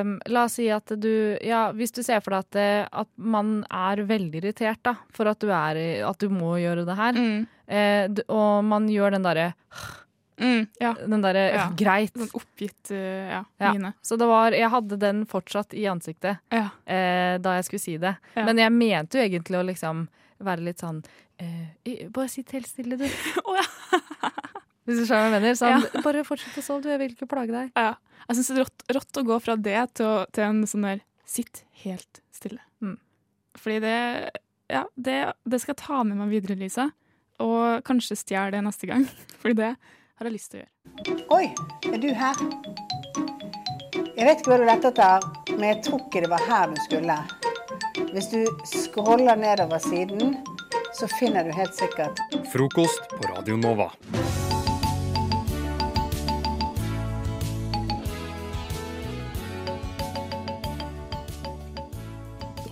um, La oss si at du Ja, hvis du ser for deg at, at man er veldig irritert da, for at du, er, at du må gjøre det her, mm. uh, og man gjør den derre Den derre Ja. greit. Den oppgitt uh, ja, Ja. mine. Så det var, jeg hadde den fortsatt i ansiktet Ja. eh, da jeg skulle si det. Ja. Men jeg mente jo egentlig å liksom være litt sånn eh, Bare sitt helt stille, du. [laughs] Hvis du skjønner hva jeg mener. Sånn, Bare fortsett å sove, du. Jeg vil ikke plage deg. Ja. Jeg syns det er rått, rått å gå fra det til, å, til en sånn der sitt helt stille. Mm. Fordi det Ja, det, det skal jeg ta med meg videre, Lisa. Og kanskje stjele det neste gang. [laughs] Fordi det har jeg lyst til å gjøre. Oi, er du her? Jeg vet ikke hva du lette etter, men jeg tror ikke det var her du skulle. Hvis du scroller nedover siden, så finner du helt sikkert Frokost på Radio Nova.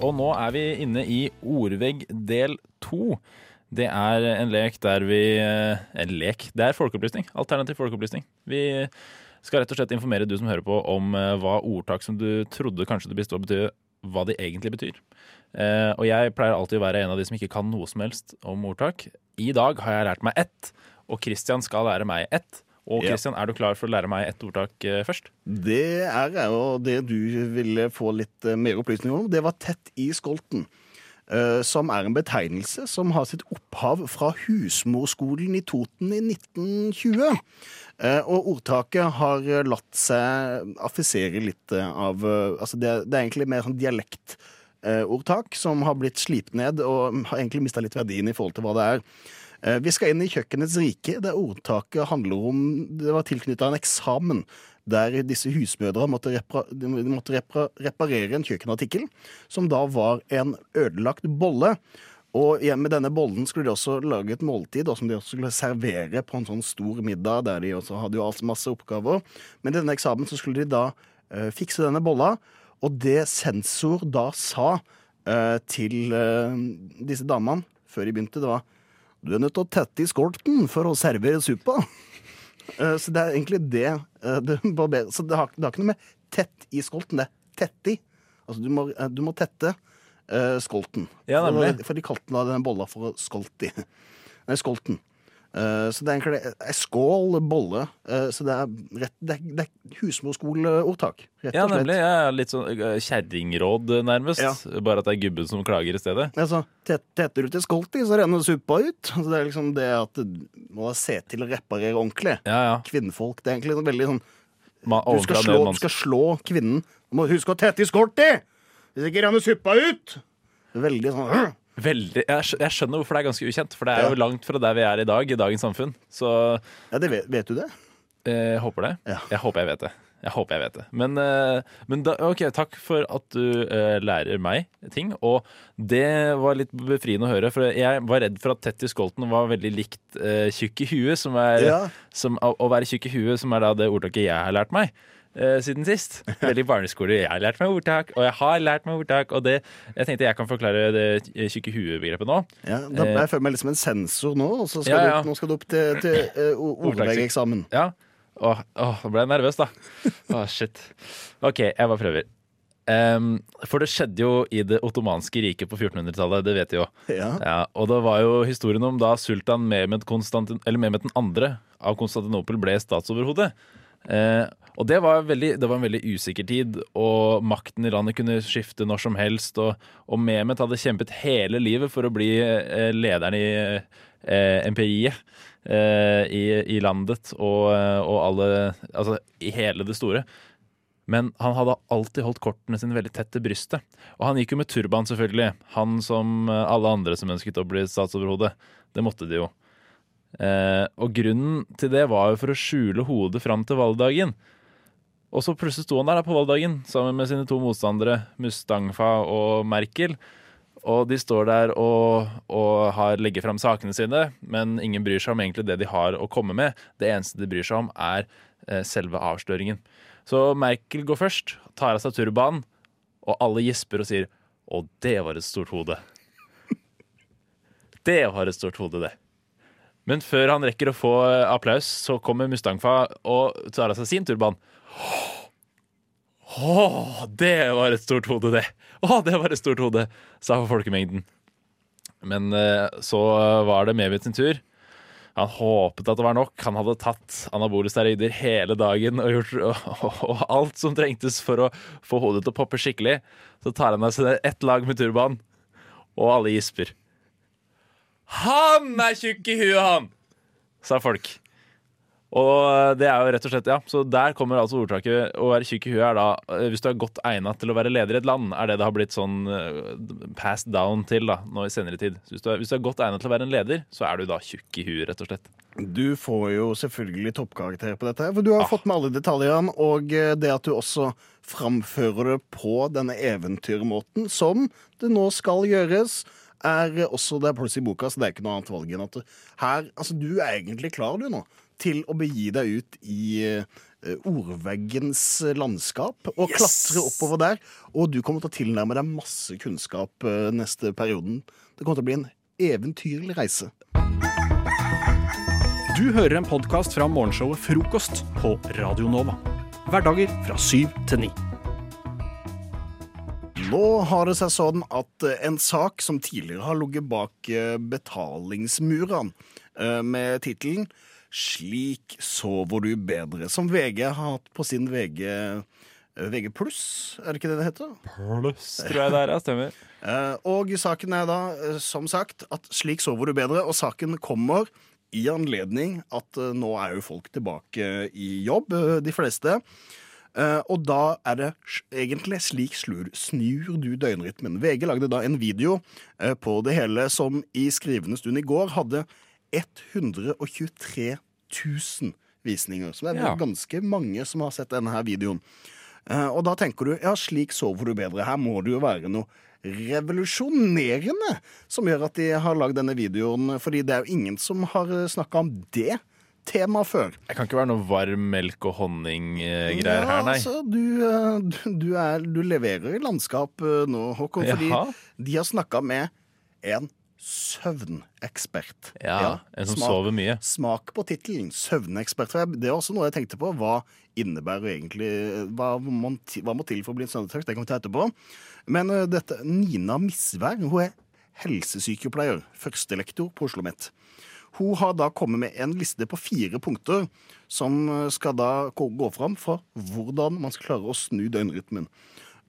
Og nå er vi inne i ordvegg del to. Det er en lek der vi eh, En lek. Det er folkeopplysning. Alternativ folkeopplysning. Vi skal rett og slett informere du som hører på om eh, hva ordtak som du trodde kanskje det bestod betyr, hva de egentlig betyr. Eh, og jeg pleier alltid å være en av de som ikke kan noe som helst om ordtak. I dag har jeg lært meg ett, og Christian skal lære meg ett. Og Ja. Er du klar for å lære meg et ordtak eh, først? Det er jeg, og det du ville få litt eh, mer opplysninger om, det var tett i skolten. eh, Som er en betegnelse som har sitt opphav fra husmorskolen i Toten i 1920. Eh, Og ordtaket har latt seg affisere litt av Altså det, det er egentlig mer sånn dialektordtak som har blitt slipt ned og har egentlig mista litt verdien i forhold til hva det er. Eh, Vi skal inn i kjøkkenets rike, der ordtaket handler om Det var tilknytta en eksamen der disse husmødre måtte, repra, måtte repra, reparere en kjøkkenartikkel, som da var en ødelagt bolle. Og med denne bollen skulle de også lage et måltid som de også skulle servere på en sånn stor middag, der de også hadde jo altså masse oppgaver. Men i denne eksamen så skulle de da eh, fikse denne bolla, og det sensor da sa eh, til eh, disse damene før de begynte, det var du er nødt til å tette i skolten for å servere suppa. Eh, Så det er egentlig det eh, [laughs] Så det har, det har ikke noe med tett i skolten, det er tett i. Altså du må, eh, du må tette skolten. Ja. For, for de kalte den bolla for skolti. [laughs] Nei, skolten. Eh, Så det er egentlig skål bolle. Eh, Så det er, rett, det er, det er husmorskoleordtak, Ja, nemlig. Ja, litt sånn kjerringråd, nærmest. Bare at det er gubben som klager i stedet. Altså, tet- Tetter du til skolti, så renner suppa ut. Så det er liksom det at må se til å reparere ordentlig. Kvinnfolk. Det er egentlig veldig sånn du, skal slå, du skal slå kvinnen. Du må huske å tette i skolti! Hvis ikke renner suppa ut! Veldig sånn! Veldig, jeg, skjønner hvorfor det er ganske ukjent, for det er jo langt fra der vi er i dag, i dagens samfunn. Så Ja, det vet, vet du det? Jeg håper det. Jeg håper jeg vet det. Jeg håper jeg vet det. Men, eh, men da, ok, takk for at du uh, lærer meg ting. Og det var litt befriende å høre, for jeg var redd for at tett i skolten var veldig likt uh, tjukk i huet, som er, Ja. som, å, å være tjukk i huet, som er da det ordtaket jeg har lært meg. Eh, siden sist. [laughs] Veldig barneskole. Jeg har lært meg ordtak, og jeg har lært meg ordtak. Og det, jeg tenkte jeg kan forklare det tjukke huet-begrepet nå. Ja, da, Eh, jeg føler meg litt som en sensor nå, og så skal Ja, ja. Du, nå skal du opp til, til uh, ordvegeksamen. Ja. Åh, åh, ble jeg nervøs, da. [laughs] Åh, shit. OK, jeg bare prøver. Um, for det skjedde jo i det ottomanske riket på 1400-tallet, det vet vi jo. Ja. og det var jo historien om da sultan Mehmed, Mehmed den andre av Konstantinopel ble statsoverhode. Eh, og det var, veldig, det var en veldig usikker tid, og makten i landet kunne skifte når som helst. Og, og Mehmet hadde kjempet hele livet for å bli eh, lederen i eh, MPI-et eh, i, i landet og, og alle Altså i hele det store. Men han hadde alltid holdt kortene sine veldig tett til brystet. Og han gikk jo med turban, selvfølgelig. Han som alle andre som ønsket å bli statsoverhode. Det måtte de jo. Eh, og grunnen til det var jo for å skjule hodet fram til valgdagen. Og så plutselig sto han der på valgdagen sammen med sine to motstandere, Mustangfa og Merkel. Og de står der og, og har, legger fram sakene sine, men ingen bryr seg om egentlig det de har å komme med. Det eneste de bryr seg om, er eh, selve avsløringen. Så Merkel går først, tar av seg turbanen, og alle gisper og sier 'Å, det var et stort hode'. [laughs] Det var et stort hode, det. Men før han rekker å få eh, applaus, så kommer Mustangfa og tar av seg sin turban. Å, det var et stort hode, det! Å, det var et stort hode, sa folkemengden. Men eh, så var det Mehmet sin tur. Han håpet at det var nok. Han hadde tatt anabole steroider hele dagen og gjort og, og alt som trengtes for å få hodet til å poppe skikkelig. Så tar han av seg ett lag med turban, og alle gisper. Han er tjukk i huet, han! sa folk. Og det er jo rett og slett, ja. Så der kommer altså ordtaket å være tjukk i huet er da eh, hvis du er godt egnet til å være leder i et land, er det det har blitt sånn eh, passed down til da, nå i senere tid. Hvis du, er, hvis du er godt egnet til å være en leder, så er du da tjukk i huet, rett og slett. Du får jo selvfølgelig toppkarakter på dette, for du har fått med alle detaljene. Og eh, det at du også framfører det på denne eventyrmåten, som det nå skal gjøres, er også det er i boka, så det er ikke noe annet valg enn at her Altså, du er egentlig klar, du, nå, til å begi deg ut i eh, ordveggens landskap og Yes! klatre oppover der. Og du kommer til å tilnærme deg masse kunnskap eh, neste perioden. Det kommer til å bli en eventyrlig reise. Du hører en podkast fra morgenshowet Frokost på Radio Nova. Hverdager fra syv til ni. Nå har det seg sånn at eh, en sak som tidligere har ligget bak eh, betalingsmurene, eh, med tittelen 'Slik sover du bedre', som VG har hatt på sin VG VG pluss, er det ikke det det heter? Pluss, tror jeg det er, ja, stemmer. [laughs] Og saken er da, som sagt, at 'Slik sover du bedre', og saken kommer i anledning at nå er jo folk tilbake i jobb, de fleste. Eh, og da er det egentlig slik slur, snur du døgnrytmen. VG lagde da en video eh, på det hele som i skrivende stund i går hadde 123 000 visninger. Så det er Ja. ganske mange som har sett denne her videoen. Eh, og da tenker du ja, slik sover du bedre. Her må det jo være noe revolusjonerende som gjør at de har lagd denne videoen. Fordi det er jo ingen som har snakka om det temaet før. Jeg kan ikke være noe varm melk og honning-greier Ja, her, nei. Altså, du, eh, du, du, er, du leverer i landskap eh, nå, Håkon, fordi Jaha. de har snakka med en søvnekspert. Ja, en som smak- sover mye. Smak på tittelen. Søvnekspert. Det er også noe jeg tenkte på. Hva innebærer egentlig Hva må, hva må til for å bli en søvnekspert? Det kan vi ta etterpå. Men uh, dette, Nina Misvær hun er helsesykepleier, førstelektor på Oslo OsloMet. Hun har da kommet med en liste på fire punkter som eh, skal da gå fram for hvordan man skal klare å snu døgnrytmen.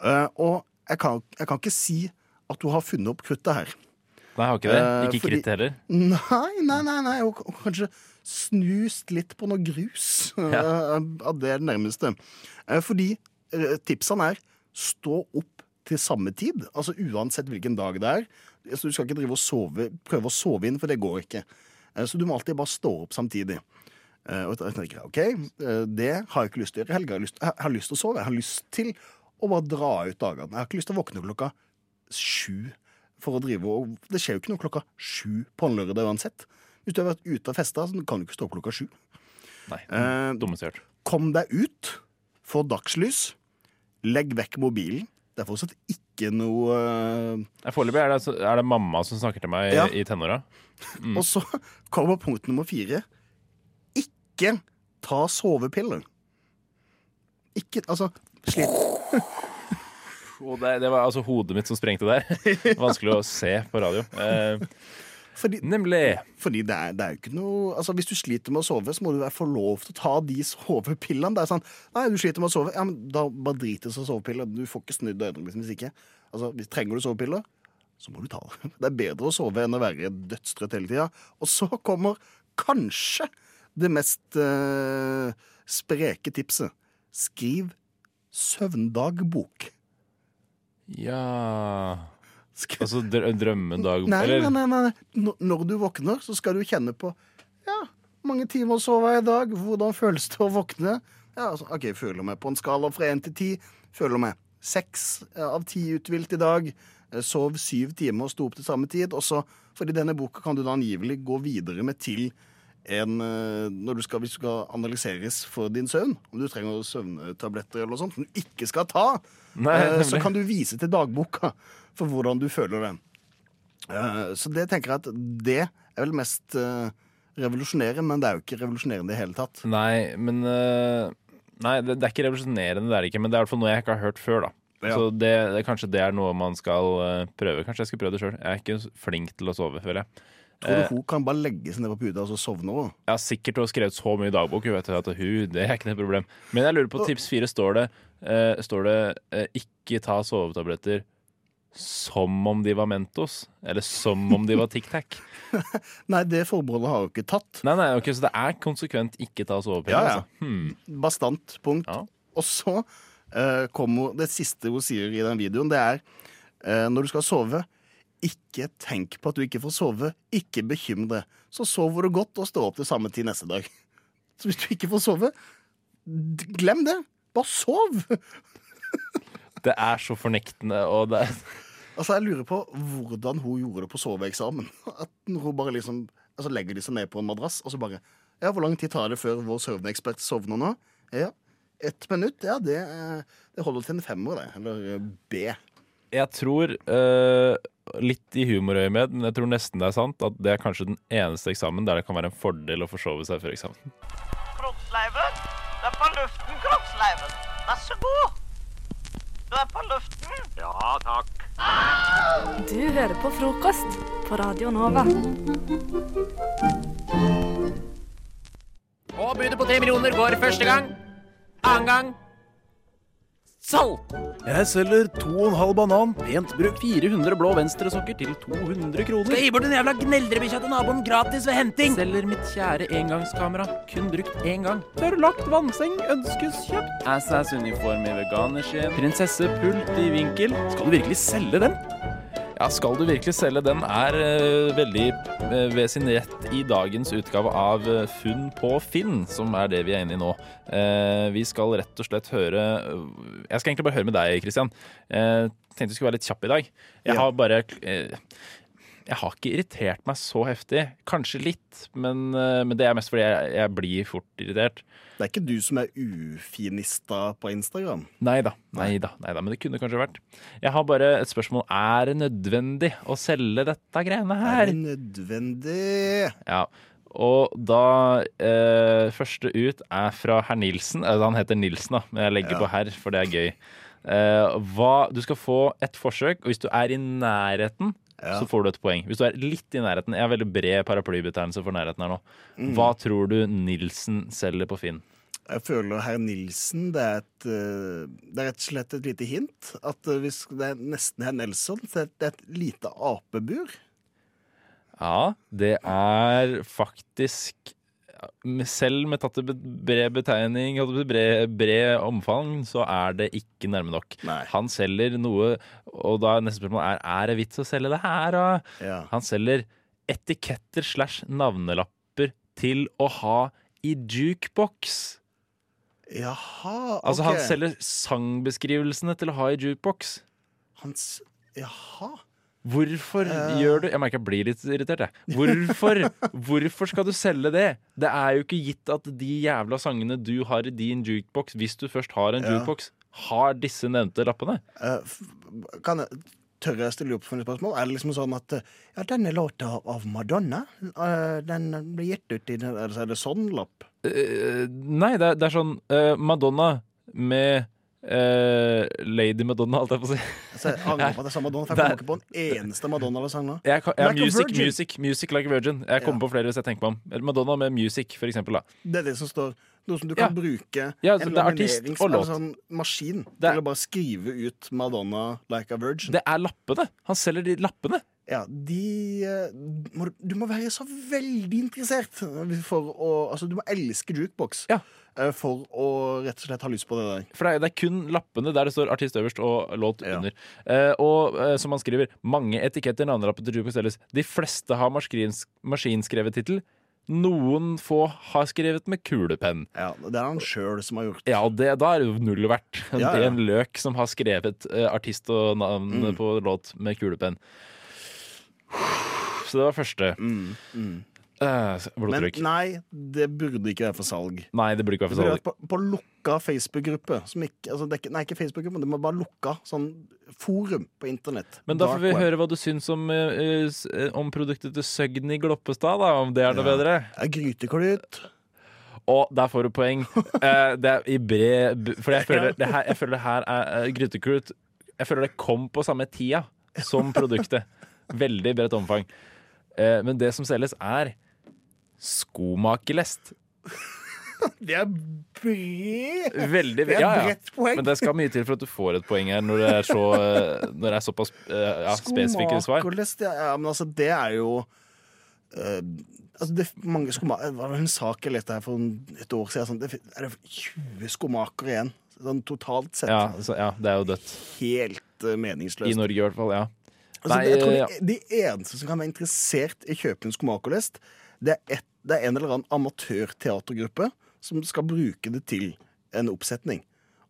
Eh, og jeg kan, jeg kan ikke si at hun har funnet opp kruttet her. Nei, har ikke det. Eh, Ikke fordi- kritt heller. Nei, nei, nei, nei. Og, kanskje snust litt på noe grus. Ja. [laughs] det er det nærmeste. Fordi tipsene er stå opp til samme tid. Altså uansett hvilken dag det er. Så du skal ikke drive og sove, prøve å sove inn, for det går ikke. Eh, Så du må alltid bare stå opp samtidig. Eh, Og jeg tenker, ok, eh, Det har jeg ikke lyst til å gjøre i helga. Jeg har lyst- til å sove. Jeg har lyst til å bare dra ut dagene. Jeg har ikke lyst til å våkne klokka sju for å drive og Det skjer jo ikke noe klokka sju på en lørdag uansett. Hvis du har vært ute og festa, så kan du ikke stå opp klokka sju. Nei, Eh. Kom deg ut, få dagslys, legg vekk mobilen. Det er fortsatt ikke noe eh, Foreløpig er, det- er det mamma som snakker til meg Ja. i tenåra. Mm. Og så kommer punkt nummer fire. Ikke ta sovepiller. Ikke Altså, slitt. Og det, det var altså hodet mitt som sprengte der. [laughs] Vanskelig å se på radio. Eh, Fordi, Nemlig. Fordi det er, det er jo ikke noe Altså Hvis du sliter med å sove, så må du få lov til å ta de sovepillene. Det er sånn Nei, du sliter med å sove. Ja, men Da bare drit i sovepiller. Du får ikke snudd øynene liksom, hvis ikke. Altså, hvis Trenger du sovepiller, så må du ta det. [laughs] Det er bedre å sove enn å være dødstrøtt hele tida. Og så kommer kanskje det mest eh, spreke tipset. Skriv søvndagbok. Ja Altså dr drømmedag Nei, Eller nei, nei, nei. Når- du våkner, så skal du kjenne på Ja, mange timer sov jeg i dag? Hvordan føles det å våkne? Ja, altså, ok, Føler meg på en skala fra én til ti. Føler meg seks av ti uthvilt i dag. Eh, Sov syv timer og sto opp til samme tid. Og så, for i denne boka kan du da angivelig gå videre med til en eh, når du skal, Hvis du skal analyseres for din søvn, om du trenger søvntabletter eller noe sånt som du ikke skal ta, Nei, eh, så kan du vise til dagboka for hvordan du føler det. Eh, Så det tenker jeg at det er vel mest revolusjonerende, men det er jo ikke revolusjonerende i det hele tatt. Nei, men Nei, det, er ikke revolusjonerende, det er det ikke, men det er i hvert fall noe jeg ikke har hørt før, da. Ja. Så det, det, kanskje det er noe man skal prøve. Kanskje jeg skal prøve det sjøl. Jeg er ikke flink til å sove, føler jeg. Tror du Eh, hun kan bare legge seg ned på puta og så sovne òg? Ja, sikkert hun har skrevet så mye dagbok vet du, at hun, det er ikke noe problem. Men jeg lurer på tips fire. Står det, uh, står det uh, 'ikke ta sovetabletter' som om de var Mentos? Eller som om de var Tic Tac? [laughs] Nei, det forbeholdet har hun ikke tatt. Nei, nei, ok, Så det er konsekvent ikke ta sovepiller? Ja, ja. Altså. Hmm. Bastant punkt. Og så uh, kommer det siste hun sier i den videoen, det er uh, når du skal sove, ikke tenk på at du ikke får sove. Ikke bekymre deg. Så sover du godt og står opp til samme tid neste dag. [laughs] Så hvis du ikke får sove, glem det. Bare sov. [laughs] Det er så fornektende, og det er [laughs] Altså, Jeg lurer på hvordan hun gjorde det på soveeksamen. At hun bare liksom Altså legger de seg ned på en madrass, og så bare Ja, hvor lang tid tar det før vår søvnekspert sovner nå? Ja, ett minutt? Ja, det, det holder til en femmer, det. Eller eh, B. Jeg tror øh, litt i humorøyemed, men jeg tror nesten det er sant, at det er kanskje den eneste eksamen der det kan være en fordel å forsove seg før eksamen. Kroppsleiven, du er på luften, kroppsleiven. Vær så god. Du er på luften. Ja, takk. Du hører på frokost på Radio Nova. Og budet på tre millioner går første gang. Annen gang salg. Jeg selger to og en halv banan, pent brukt 400 blå venstresokker til 200 kroner. Skal gi bort den jævla gneldrebikkja til naboen gratis ved henting. Selger mitt kjære engangskamera, kun brukt én gang. Tørrlagt vannseng ønskes kjøpt. Assas-uniform i veganerskinn. Prinsessepult i vinkel. Skal du virkelig selge den? Ja, Skal du virkelig selge den, er uh, veldig uh, ved sin rett i dagens utgave av øh, Funn på Finn, som er det vi er inne i nå. Uh, vi skal rett og slett høre Jeg skal egentlig bare høre med deg, Kristian. Eh, tenkte vi skulle være litt kjapp i dag. Jeg Ja. har bare eh, Jeg har ikke irritert meg så heftig. Kanskje litt, men, øh, men det er mest fordi jeg, jeg blir fort irritert. Det er ikke du som er ufinista på Instagram? Nei da, nei da, nei da, men det kunne kanskje vært. Jeg har bare et spørsmål. Er det nødvendig å selge dette greiene her? Er det nødvendig? Ja, og da eh, Første ut er fra herr Nilsen. Eh, han heter Nilsen, da, men jeg legger Ja. på herr, for det er gøy. Eh, hva, du skal få et forsøk, og hvis du er i nærheten, Ja. så får du et poeng. Hvis du er litt i nærheten Jeg har veldig bred paraplybetegnelse for nærheten her nå. Mm. Hva tror du Nilsen selger på Finn? Jeg føler herr Nilsen det er, et, eh, det er rett og slett et lite hint. At eh, hvis det er nesten herr Nelson, så er et lite apebur. Ja, det er faktisk selv med tatt i bred betegning bred, bred omfang, så er det ikke nærme nok. Han selger noe, og da er neste spørsmål er er det vits å selge det her? Ja. Han selger etiketter slash navnelapper til å ha i jukebox. Jaha, ok. Altså, han selger sangbeskrivelsene til å ha i jukebox. Hans Jaha. Hvorfor uh, gjør du Jeg merker jeg blir litt irritert, jeg. Hvorfor, [laughs] hvorfor skal du selge det? Det er jo ikke gitt at de jævla sangene du har i din jukebox, hvis du først har en Ja. jukebox, har disse nevnte lappene. Uh, kan jeg, tør jeg stille opp for et spørsmål? Er det liksom sånn at eh, Ja, denne låta av Madonna, den ble gitt ut i den Er det, sånn lapp? Uh, nei, det er, det er sånn Madonna med eh, Lady Madonna, holdt jeg på å si. Altså, jeg angrer på at jeg sa Madonna, for jeg kommer [laughs] ikke på en eneste Madonna-sang nå. Jeg, jeg, Like music, music, music like a virgin. Jeg kommer på flere hvis jeg tenker meg om. Madonna med music, for eksempel. Da. Det er det som står Noe som du kan Ja. bruke Ja, en er laminerings- eller sånn maskin til å bare skrive ut Madonna like a virgin. Det er lappene. Han selger de lappene. Ja, de eh, må, Du må være så veldig interessert for å Altså, du må elske jukebox Ja. for å rett og slett ha lyst på det der. For det er, det er kun lappene der det står artist øverst og låt under. Eh, og eh, som han skriver, mange etiketter navnelapper til Jukebox selges. De fleste har maskrins- maskinskrevet tittel. Noen få har skrevet med kulepenn. Ja, Det er han sjøl som har gjort. Ja, det, da er det jo null verdt. Ja, Det er en løk som har skrevet eh, artist og navn Mm. på låt med kulepenn. Så det var første. Mm, Men blodtrykk. nei, det burde ikke være for salg. Nei, det burde ikke være for salg. på, på lukka Facebook-gruppe. Altså nei, ikke Facebook-gruppe, men det må bare lukka sånn forum på internett. Men da får vi høre hva du syns om, uh, eh, om produktet til Søgni Gloppestad, da, om det er noe Ja. bedre. Gryteklut. Og der får du poeng. Uh, [laughs] det er i bred For jeg føler det her, jeg føler det her er uh, Gryteklut Jeg føler det kom på samme tida som produktet. Veldig bredt omfang. Eh, men det som selges, er skomakerlest. [laughs] Det er bred Veldig er ja, ja. bredt poeng. Men det skal mye til for at du får et poeng her, når det er, så, eh, når det er såpass eh, ja, spesifikke svar. Skomakerlest, ja, men altså, det er jo uh, Altså, det er mange skomaker, var det en sak jeg leste her for et år siden. Sånn, det er det 20 skomakere igjen. Sånn totalt sett. Ja, så, ja, det er jo dødt. Helt uh, meningsløst. I Norge i hvert fall, ja. Altså, Nei, jeg tror ja. de, eneste som kan være interessert i å kjøpe en skomakerlest, det er, et, det er en eller annen amatørteatergruppe som skal bruke det til en oppsetning.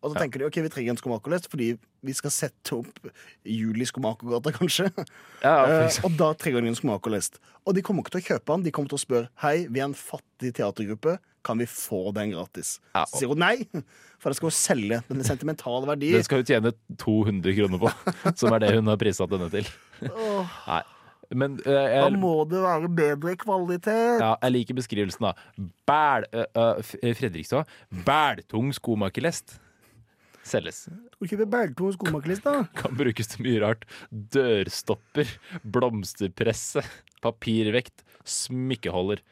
Og så tenker de ok, vi trenger en skomakerlest fordi vi skal sette opp Jul i Skomakergata, [laughs] kanskje. Ja, Eh, og da trenger de en skomakerlest. Og de kommer ikke til å kjøpe den. De kommer til å spørre hei, vi er en fattig teatergruppe, kan vi få den gratis? Så sier hun nei, for det skal jo selge den sentimentale verdi. Den skal hun tjene 200 kroner på, [laughs] som er det hun har prisa denne til. Åh. Nei. Men eh, Da må det være bedre kvalitet. ja, jeg liker beskrivelsen, da. Bæl, uh, uh, Fredrikstad. Bæltung skomakerlest. Selges. Skal du kjøpe Bergto skomakerlist, da? Kan brukes til mye rart. Dørstopper, blomsterpresse, papirvekt, smykkeholder.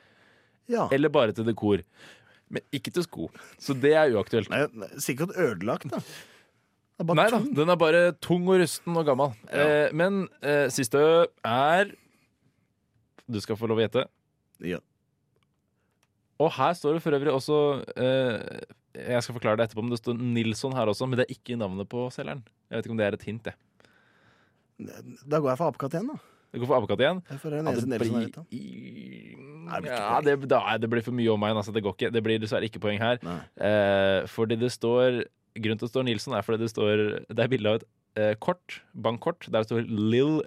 Ja. Eller bare til dekor. Men ikke til sko. Så det er uaktuelt. Nei, sikkert ødelagt, da. Det Nei da, den er bare tung og rusten og gammel. Eh, men eh, siste er Du skal få lov å gjette. Ja. Og her står det for øvrig også eh, Jeg skal forklare det etterpå, men det står Nilsson her også. Men det er ikke navnet på selgeren. Jeg vet ikke om det er et hint, jeg. Da går jeg for apekatt igjen, da. Det går for apekatt igjen. Det Ja, det blir- det Ja, det, da, det blir for mye om meg. Altså, det, går ikke. det blir dessverre ikke poeng her. Eh, fordi det står Grunnen til at det står Nilsson, er fordi det står Det er bilde av et eh, kort, bankkort, der det står Lill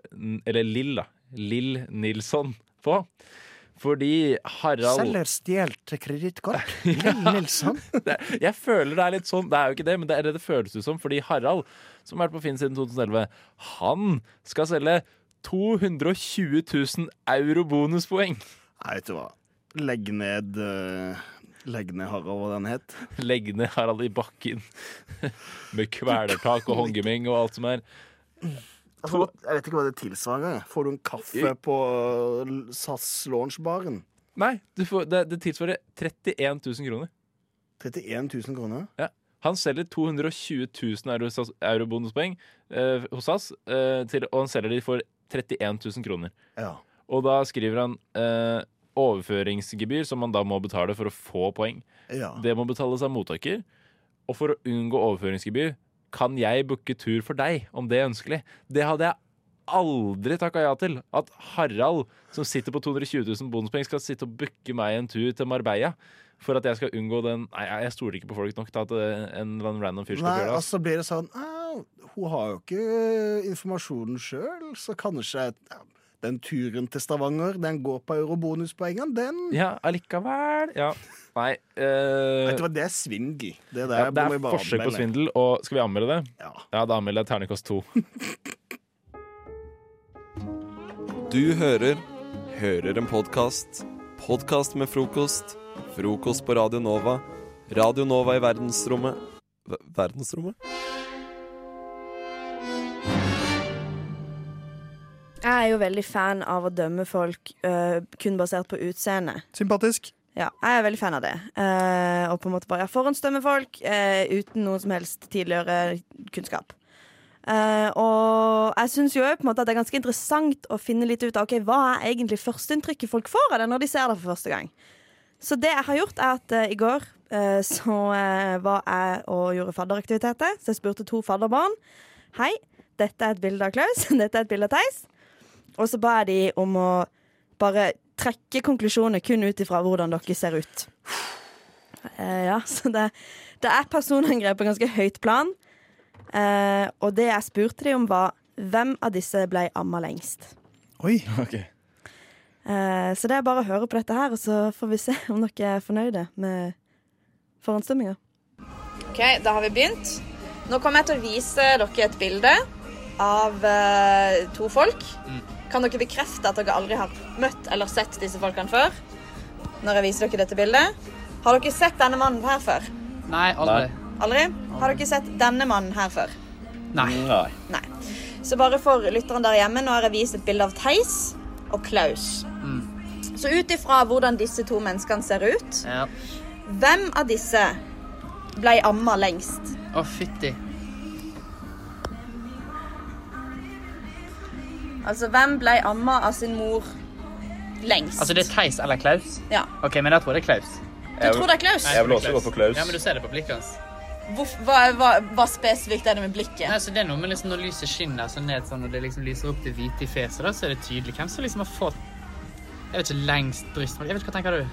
Eller Lill, da. Lill Nilsson på. Fordi Harald Selger stjålet kredittkort. [laughs] Lill Nilsson. [laughs] jeg føler det er litt sånn, det er jo ikke det, men det er det det føles ut som. Fordi Harald, som har vært på Finn siden 2011, han skal selge 220 000 euro bonuspoeng. Nei, vet du hva. Legg ned eh, Legg ned Harald, hva den het. [laughs] Legg ned Harald i bakken. [laughs] Med kvelertak og håndgemeng og alt som er. Altså, jeg vet ikke hva det tilsvarer. Får du en kaffe på eh, SAS Launch-baren? Nei, du får, det, det tilsvarer 31 000 kroner. 31 000 kroner? Ja. Han selger 220 000 euro, euro bonuspoeng eh, hos SAS, eh, til, og han selger de for 31 000 kroner. Ja. Og da skriver han eh, overføringsgebyr, som man da må betale for å få poeng. Ja. Det må betales av mottaker. Og for å unngå overføringsgebyr kan jeg booke tur for deg, om det er ønskelig. Det hadde jeg aldri takka ja til. At Harald, som sitter på 220 000 bonuspoeng, skal sitte og booke meg en tur til Marbella. For at jeg skal unngå den Nei, jeg stoler ikke på folk nok til at eh, en eller annen random fyr skal Nei, gjøre det. og så blir det sånn Hun har jo ikke eh, informasjonen sjøl, så kanskje ja, den turen til Stavanger, den går på eurobonuspoengene, den Ja, allikevel. Ja. Nei Uh... Vet du hva, det er svindel. Det der ja, det er bare forsøk på svindel. Og skal vi anmelde det? Ja. da anmelder jeg terningkast to. [laughs] Du hører Hører en podkast. Podkast med frokost. Frokost på Radio Nova. Radio Nova i verdensrommet v- verdensrommet? Jeg er jo veldig fan av å dømme folk uh, kun basert på utseende. Sympatisk. Ja, jeg er veldig fan av det. Uh, og på en måte bare forhåndsdømme folk uh, uten noen som helst tidligere kunnskap. Uh, og jeg syns jo på en måte at det er ganske interessant å finne litt ut av ok, hva er egentlig førsteinntrykket folk får av det når de ser det for første gang. Så det jeg har gjort, er at i går så var jeg og gjorde fadderaktiviteter. Så jeg spurte to fadderbarn. Hei, dette er et bilde av Klaus. [laughs] Dette er et bilde av Theis. Og så ba jeg de om å bare trekke konklusjoner kun ut ifra hvordan dere ser ut. Eh, ja, [laughs] så det, det er personangrep på ganske høyt plan. Eh, og det jeg spurte de om, var hvem av disse ble amma lengst. Oi. [laughs] Eh, så det er bare å høre på dette her, og så får vi se om dere er fornøyde med forhåndsstemminga. OK, da har vi begynt. Nå kommer jeg til å vise dere et bilde av eh, to folk. Kan dere bekrefte at dere aldri har møtt eller sett disse folkene før? Når jeg viser dere dette bildet. Har dere sett denne mannen her før? Nei, aldri. Aldri? Har dere sett denne mannen her før? Nei. Nei. Så bare for lytteren der hjemme, nå har jeg vist et bilde av Theis og Klaus. Mm. Så ut ifra hvordan disse to menneskene ser ut, Ja. hvem av disse ble amma lengst? Å, fytti. Altså, hvem ble amma av sin mor lengst? Altså, det er Theis eller Klaus? Ja. OK, men jeg tror det er Klaus. Du tror det er Klaus? Nei, Jeg vil også gå for Klaus. Ja, men du ser det på blikket hans. Hvorf- hva, hva, hva spesifikt er det med blikket? Nei, så det er noe med liksom Når lyset skinner så ned sånn, og det liksom lyser opp det hvite i fjeset, da, så er det tydelig hvem som liksom har fått Jeg vet ikke, lengst bryst... Jeg vet ikke, Hva tenker du?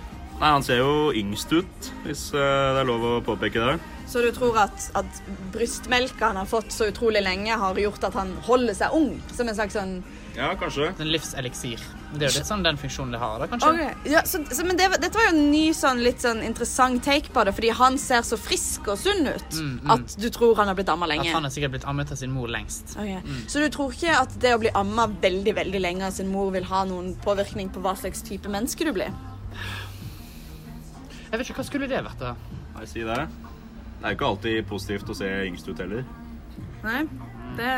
Nei, Han ser jo yngst ut, hvis eh, det er lov å påpeke det. Så du tror at, at brystmelka han har fått så utrolig lenge, har gjort at han holder seg ung? Som en slags sånn Ja, kanskje. En livseliksir. Det er jo litt sånn den funksjonen det har, da, kanskje. Ok, ja, så, så, men det, dette var jo en ny sånn, litt sånn interessant take på det, fordi han ser så frisk og sunn ut Mm, mm. at du tror han har blitt amma lenge. At han har sikkert blitt ammet av sin mor lengst. Ok. Mm. Så du tror ikke at det å bli amma veldig veldig lenge av sin mor vil ha noen påvirkning på hva slags type menneske du blir? Jeg vet ikke, Hva skulle det vært, da? Nei, si det. Det er jo ikke alltid positivt å se yngst ut heller. Nei, det,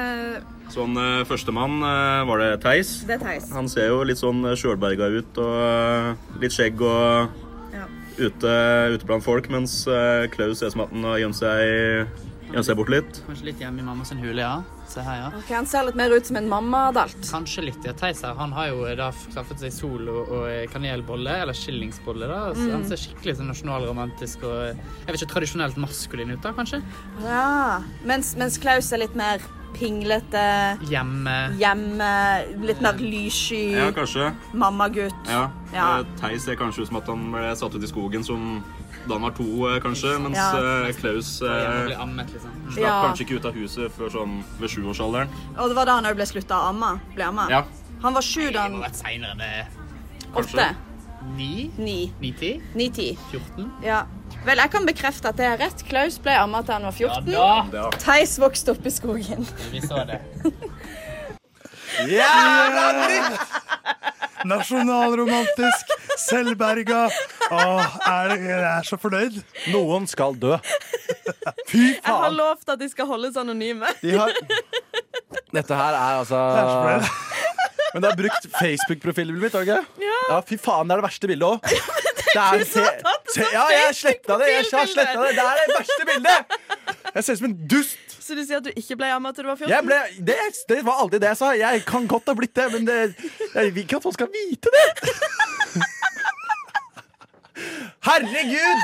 Sånn uh, Førstemann eh, var det Theis. det er Theis. Han ser jo litt sånn eh, sjølberga ut og eh, litt skjegg og Ja. ute, ute blant folk, mens eh, Klaus ser ut som at han har gjemt seg, gjemt seg bort litt. Kanskje litt hjemme i mammas hule, ja. Se her, ja. Okay, Han ser litt mer ut som en mammadalt. Kanskje litt. ja. Theis her, han har jo da skaffet seg sol og, og kanelbolle, eller skillingsbolle. da. Så Mm. Han ser skikkelig sånn nasjonalromantisk og jeg vet ikke, tradisjonelt maskulin ut, da, kanskje? Ja, mens, mens Klaus er litt mer pinglete, Hjemme. hjemme, litt mer lyssky, Ja, kanskje. mammagutt. Ja. Ja. Eh, Theis ser kanskje ut som at han ble satt ut i skogen som da han var to, eh, kanskje, mens Ja. eh, Klaus eh, ammet, liksom. slapp Ja. kanskje ikke ut av huset før sånn ved sjuårsalderen. Og det var da han òg ble slutta å amme. Ble amma. Ja. Han var sju da Det han må ha vært seinere enn det. Åtte. Ni? Ni. Ni-ti? Ni-ti. 14? Ja. Vel, jeg kan bekrefte at det er rett. Klaus ble amma til han var 14. Ja. Theis vokste opp i skogen. Vi så det. Jævla dritt! Nasjonalromantisk, selvberga. Åh, er, jeg er så fornøyd. Noen skal dø. Fy faen. Jeg har lovt at de skal holdes anonyme. De har [laughs] Dette her er altså Men du har brukt Facebook-profilen mitt, har du ikke? Ja. Fy faen, det er det verste bildet òg. [laughs] Det er, du som har tatt det ja, jeg sletta det! Jeg har sletta det. Det er det verste bildet! Jeg ser ut som en dust. Så du sier at du ikke ble amma til du var 14? Jeg ble, det, det var aldri det jeg sa. Jeg kan godt ha blitt det, men det, jeg vil ikke at folk skal vite det. [laughs] Herregud!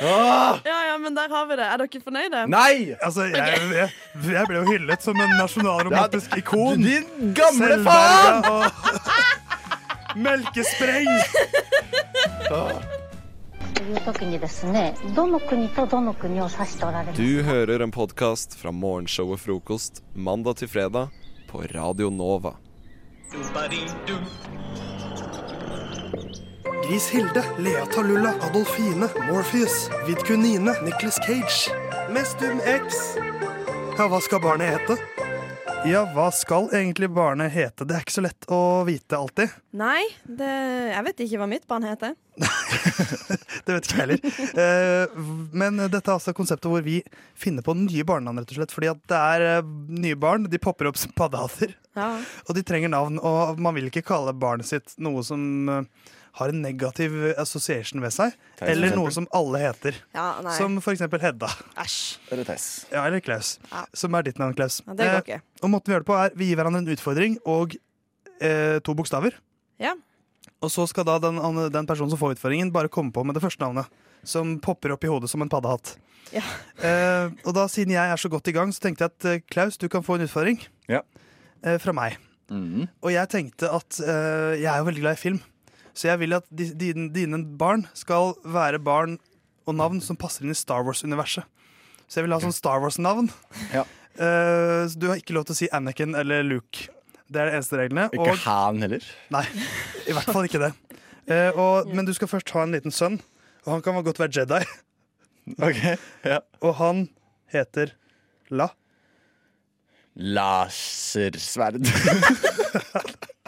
Ah! Ja, ja, men der har vi det. Er dere fornøyde? Nei! Altså, jeg, jeg, jeg ble jo hyllet som en nasjonalromantisk ikon. Din gamle faen! Og [laughs] melkespreng! Du hører en podkast fra morgenshow og Frokost mandag til fredag på Radio Nova. Gris Hilde, Lea Talulla, Adolfine, Morpheus, Vidkunine, Nicholas Cage. Mestum X. Ja, hva skal barnet hete? Ja, hva skal egentlig barnet hete? Det er ikke så lett å vite alltid. Nei, det, jeg vet ikke hva mitt barn heter. [laughs] Det vet ikke jeg heller. Eh, Men dette er altså konseptet hvor vi finner på nye barnenavn, rett og slett. Fordi at det er eh, nye barn, de popper opp som paddehatter. Ja. Og de trenger navn, og man vil ikke kalle barnet sitt noe som eh, har en negativ association ved seg. Theis, Eller noe som alle heter. Ja, nei. som for eksempel Hedda. Æsj. Eller Theis. Ja, eller Klaus. Som er ditt navn, Klaus. Ja, det går Eh, og måten vi gjør det på er Vi gir hverandre en utfordring og eh, to bokstaver. Ja. Og så skal da den, den personen som får utfordringen, bare komme på med det første navnet. Som popper opp i hodet som en paddehatt. Ja. Eh, og da, siden jeg er så godt i gang, så tenkte jeg at eh, Klaus, du kan få en utfordring. Ja. Eh, fra meg. Og jeg tenkte at eh, jeg er jo veldig glad i film. Så jeg vil at dine, dine barn skal være barn og navn som passer inn i Star Wars-universet. Så jeg vil ha sånn Star Wars-navn. Ja. Uh, [laughs] så du har ikke lov til å si Anakin eller Luke. Det er de eneste reglene. Ikke Han heller. Nei, i hvert fall ikke det. Uh, og, men du skal først ha en liten sønn, og han kan godt være Jedi. [laughs] Ok, ja. Og han heter La. Lasersverd. [laughs]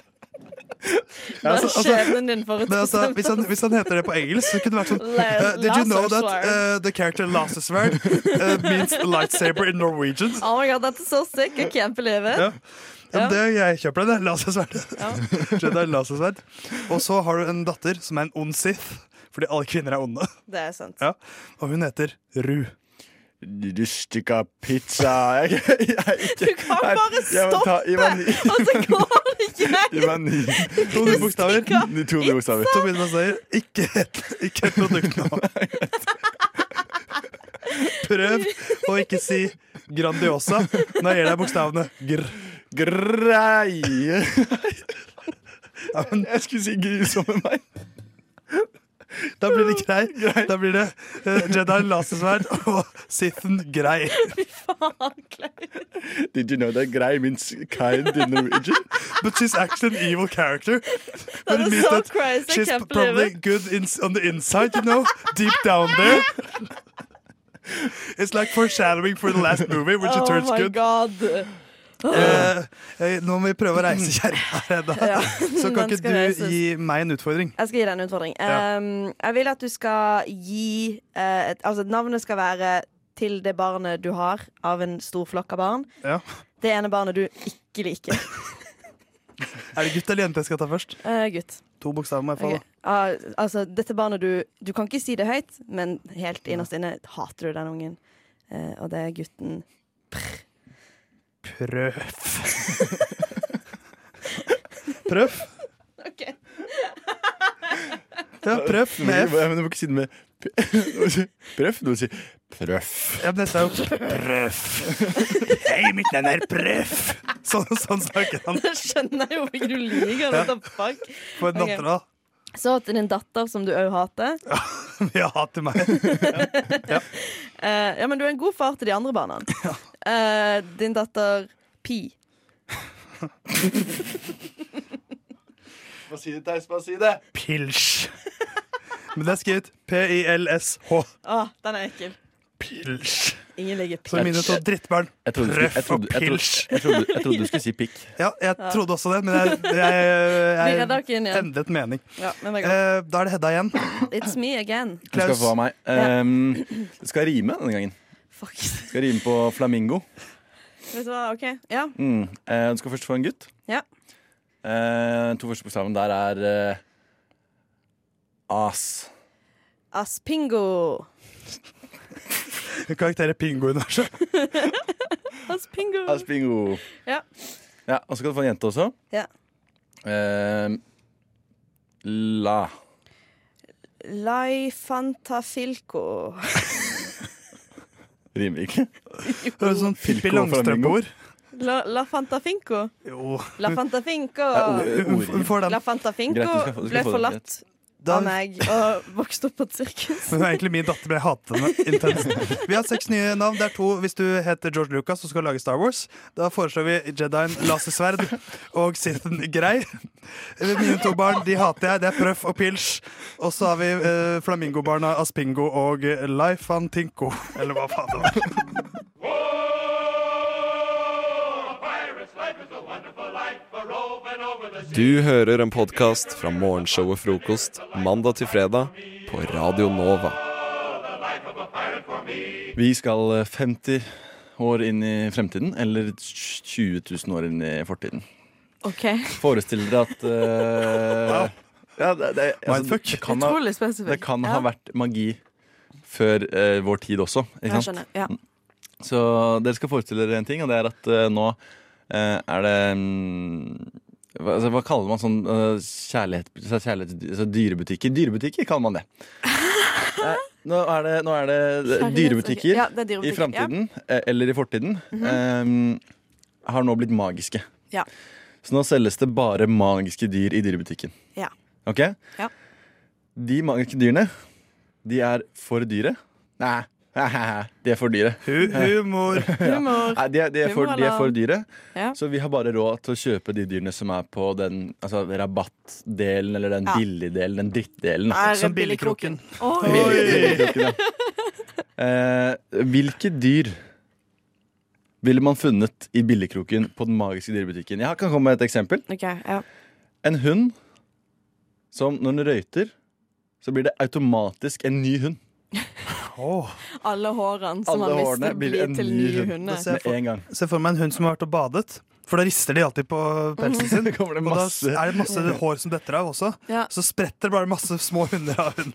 Hva altså, men altså, hvis, han, [laughs] hvis han heter det på engelsk, så kunne det vært sånn uh, Did you know that uh, the character Lasersverd uh, means lightsaber in Norwegian? Oh my god, that's so sick. I can't believe it. Ja. Ja, Ja. det jeg kjøper det. Lasersverd. Jedi lasersverd. Og så har du en datter som er en ond Sith, fordi alle kvinner er onde. Det er sant. Ja. Og hun heter Ru. Du pizza jeg, jeg, jeg, Du kan bare jeg stoppe, og så går ny. To bokstaver. To bokstaver. To nye. Ikke et, produkt nå. Prøv å ikke si Grandiosa når jeg gir deg bokstavene gr. Greie. Jeg skulle si grusomme meg. Da blir det grei. [laughs] Da blir det uh, Jedi lasersverd og Sithen grei. [laughs] Did you know that grei means kind in Norwegian? [laughs] But she's actually an evil character. But is it means so that crazy, she's probably good in, on the inside, you know, deep down there. It's like foreshadowing for the last movie, when she oh turns my good. god. Eh, nå må vi prøve å reise kjerringa. [laughs] Ja, Så kan ikke du reises. gi meg en utfordring? Jeg skal gi deg en utfordring. Ja. Um, jeg vil at du skal gi uh, et, Altså, navnet skal være til det barnet du har av en stor flokk av barn. Ja. Det ene barnet du ikke liker. [laughs] Er det gutt eller jente jeg skal ta først? Uh, gutt. To bokstaver må jeg få, okay. Ah, altså, dette barnet du Du kan ikke si det høyt, men helt innerst inne hater du den ungen. Og det er gutten da. Prøv. Prøv. OK. Ja, prøv med F. Ja, Men du må ikke si det med p- Du må si Prøv. Du må si prøv. Ja, men dette er jo prøv. Hei, mitt navn er prøv. Sånn, sånn snakker han. Da skjønner jeg jo hvorfor du Ja. what the fuck. For datter, da. Så til din datter, som du òg hater. Ja, [laughs] hater meg. [laughs] ja. ja, men du er en god far til de andre barna. Eh, din datter Pi. [laughs] Bare si det, Theis. Bare si det. Pilsj. Men det er skrevet P-I-L-S-H. Å, den er ekkel. Pilsj. Ingen legger pilsj. Så mine to drittbarn. Prøff og pilsj. jeg, trodde, du skulle si pikk. Ja, jeg Ja. trodde også det, men jeg, jeg, jeg, [laughs] jeg, endret mening. Ja, men det Eh, da er det Hedda igjen. It's me again. Du skal få av meg. Um, det skal rime denne gangen. Fuck. Skal rime på flamingo. Vet du hva, OK? Ja. Mm. Eh, du skal først få en gutt. Ja. Eh, to første bokstavene der er eh, as. Aspingo. [laughs] Karakterer Pingo-universet. [laughs] Aspingo. Aspingo. Ja. Ja, Og så skal du få en jente også. Ja. Eh, la. Lai Fantafilco. [laughs] Rimer ikke. [laughs] Det er sånn Pippi Langstrømpe-ord. La, la Fantafinco. Jo. La Fantafinco. Ja, ord- ord, hun. La Fantafinco ble forlatt Da- av meg og vokste opp på et sirkus. Hun er egentlig min datter, men jeg hater henne intenst. Vi har seks nye navn. Det er to hvis du heter George Lucas og skal lage Star Wars. Da foreslår vi Jedien Lasersverd og Sithen Grei. Mine to barn de hater jeg. Det er Prøff og Pils. Og så har vi eh, flamingobarna Aspingo og Leifantinko Eller hva faen det var. Du hører en podkast fra morgenshow og Frokost mandag til fredag på Radio Nova. Vi skal eh, 50 år inn i fremtiden, eller 20 000 år inn i fortiden. OK. Forestill dere at uh, ja, det, det, Mindfuck. det kan, ha, det kan Ja. ha vært magi før uh, vår tid også. Ikke sant? Ja. Så dere skal forestille dere en ting, og det er at uh, nå eh, er det mm, hva, altså, hva kaller man sånn uh, kjærlighet, kjærlighet altså, Dyrebutikker? Dyrebutikker kaller man det. [laughs] Eh, nå er det, nå er det eh, dyrebutikker Ja, det er dyrebutikker, i framtiden, ja. eller i fortiden, Mhm. eh, har nå blitt magiske. Ja. Så nå selges det bare magiske dyr i dyrebutikken. Ja. Ok? Ja. De magiske dyrene, de er for dyre. Nei, [laughs] de er for dyre. humor. [laughs] Humor. Nei, de, er, de, er for, de er for dyre. Ja. Så vi har bare råd til å kjøpe de dyrene som er på den altså, rabattdelen, eller den Ja. billigdelen, den drittdelen. Er Som billigkroken. Oi. Billigkroken, ja. Eh, hvilke dyr ville man funnet i billigkroken på den magiske dyrebutikken? Jeg kan komme med et eksempel. Okay, ja. En hund som når den røyter, så blir det automatisk en ny hund. Alle hårene som Alle han mister, blir blir til ny nye hund. hunder. Se for- Se for meg en hund som har vært og badet. For da rister de alltid på pelsen sin. [laughs] Det det Og da er det masse hår som detter av også. Ja. Så spretter det bare masse små hunder av hunden.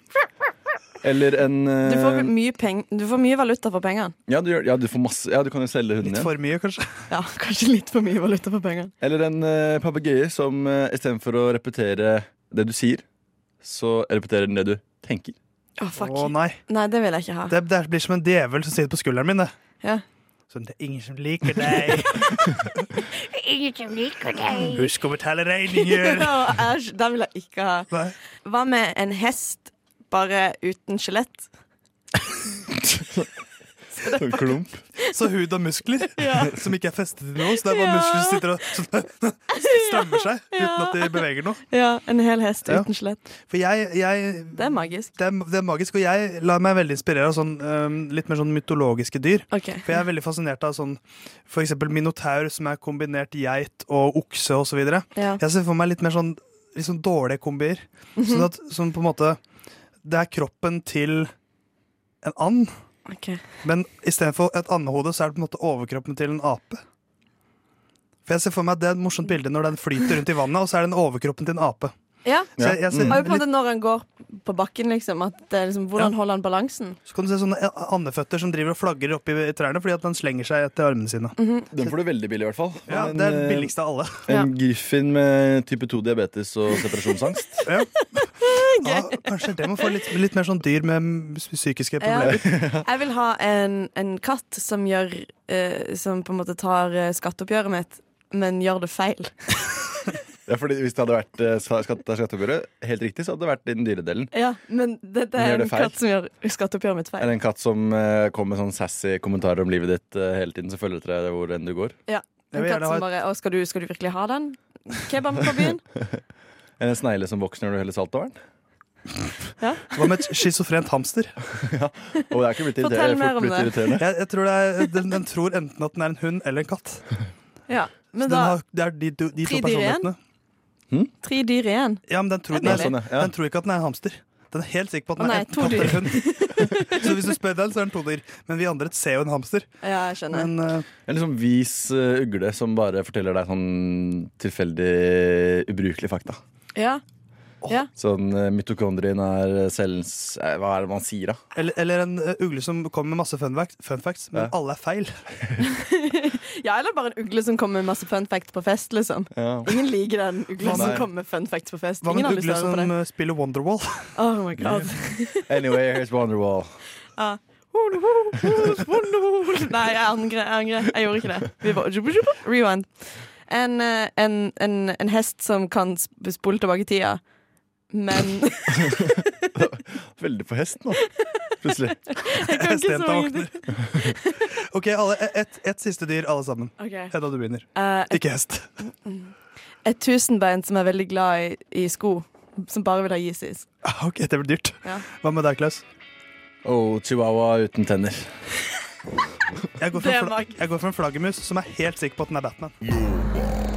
Eller en Du får, eh, mye peng du får mye valuta for pengene. ja, du, gjør- ja, du får masse Ja, du kan jo selge hunden Litt for mye, kanskje. [laughs] Ja, kanskje litt for mye valuta for pengene. Eller en uh, papegøye som uh, istedenfor å repetere det du sier, så repeterer den det du tenker. Å, fuck. Å nei. Nei, det vil jeg ikke ha. Det, det blir som en djevel som sitter på skulderen min. Det. Ja. Sånn, det er ingen som liker deg. [laughs] Ingen som liker deg. Husk å betale regninger. [laughs] Æsj, den vil jeg ikke ha. Hva med en hest bare uten skjelett? [laughs] Sånn [laughs] klump. Så hud og muskler [laughs] Ja. som ikke er festet til noe. Så det er bare Ja. muskler som sitter og [laughs] strammer seg uten at de beveger noe. Ja, en hel hest Ja. uten skjelett. For jeg, jeg Det er magisk. Det er, det er magisk, og jeg lar meg veldig inspirere av sånn, um, litt mer sånn mytologiske dyr. Okay. For jeg er veldig fascinert av sånn eksempel minotaur, som er kombinert geit og okse osv. Ja. Jeg ser for meg litt mer sånn litt sånn dårlige kombier. Mhm. Sånn at sånn på en måte Det er kroppen til en and. Ok. Men istedenfor et andehode, så er det på en måte overkroppen til en ape. For jeg ser for meg at Det er et morsomt bilde når den flyter rundt i vannet, og så er den overkroppen til en ape. Ja. Så jeg, jeg ser Og på en litt, når han går på bakken, liksom. At det er liksom hvordan holder han balansen? så kan du se sånne andeføtter som driver og flagrer oppi trærne fordi at den slenger seg etter armene sine. Den får du veldig billig, i hvert fall. Ja, det er eh, det billigste av alle. En griffin med type 2-diabetes og separasjonsangst. [laughs] Ja. [laughs] Ja, kanskje det må få litt, litt mer sånn dyr med psykiske Ja. problemer. [laughs] Jeg vil ha en, en katt som gjør eh, Som på en måte tar eh, skatteoppgjøret mitt, men gjør det feil. Ja, fordi Hvis det hadde vært eh, skatteoppgjøret helt riktig, så hadde det vært i den dyredelen. Ja, Men dette Men er det en feil? katt som gjør skatteoppgjøret mitt Er feil. det en katt som eh, kommer med sånn sassy kommentarer om livet ditt eh, hele tiden, så følger etter deg hvor enn du går? Ja. Jeg En vil katt gjerne ha som et- bare Å, skal du, skal du virkelig ha den? Kebaben på byen? [laughs] En snegle som vokser når du heller salt over den? Ja. Hva med et schizofrent hamster? [laughs] ja. Og det er ikke blitt Fortell mer fort om blitt det. irriterende. Jeg, jeg tror det er, den, den tror enten at den er en hund eller en katt. Ja. Så Men den da har, det er de, de, de Tre to dyr igjen? personlighetene. Tre dyr igjen. Ja, men den tror, den, er, sånn, ja. den tror ikke at den er en hamster. Den er helt sikker på at Å den nei, er en enten katt eller hund. så hvis du spør den, så er den to dyr. Men vi andre ser jo en hamster. Ja, jeg skjønner. Men uh, En liksom vis uh, ugle som bare forteller deg sånn tilfeldig ubrukelig fakta. Ja. Ja. Sånn uh, mitokondrien er cellens eh, Hva er det man sier, da? eller, eller en eh, ugle som kommer med masse fun facts, fun facts men Ja. alle er feil. [laughs] ja, eller bare en ugle som kommer med masse fun facts på fest, liksom. Ja. Ingen liker den ugle som kommer med fun facts på fest. Hva med en ugle som eh, spiller Wonderwall? [laughs] Oh my god. [laughs] Anyway, here's Wonderwall. Ja. Nei, jeg angrer. Jeg, angrer. jeg gjorde ikke det. Vi bare, rewind. En, eh, en, en, en hest som kan sp- spole tilbake tida, men [laughs] Veldig på hest nå, plutselig. Jeg kan ikke så mange. [laughs] OK, alle, ett et siste dyr, alle sammen. Okay. Hedda, du begynner. Uh, et, Ikke hest. [laughs] et tusenbein som er veldig glad i, i sko, som bare vil ha Yeezys. Ah, OK, det blir dyrt. Ja. Hva med deg, Klaus? Oh, chihuahua uten tenner. Jeg går, for en jeg går for en flaggermus som er helt sikker på at den er Batman.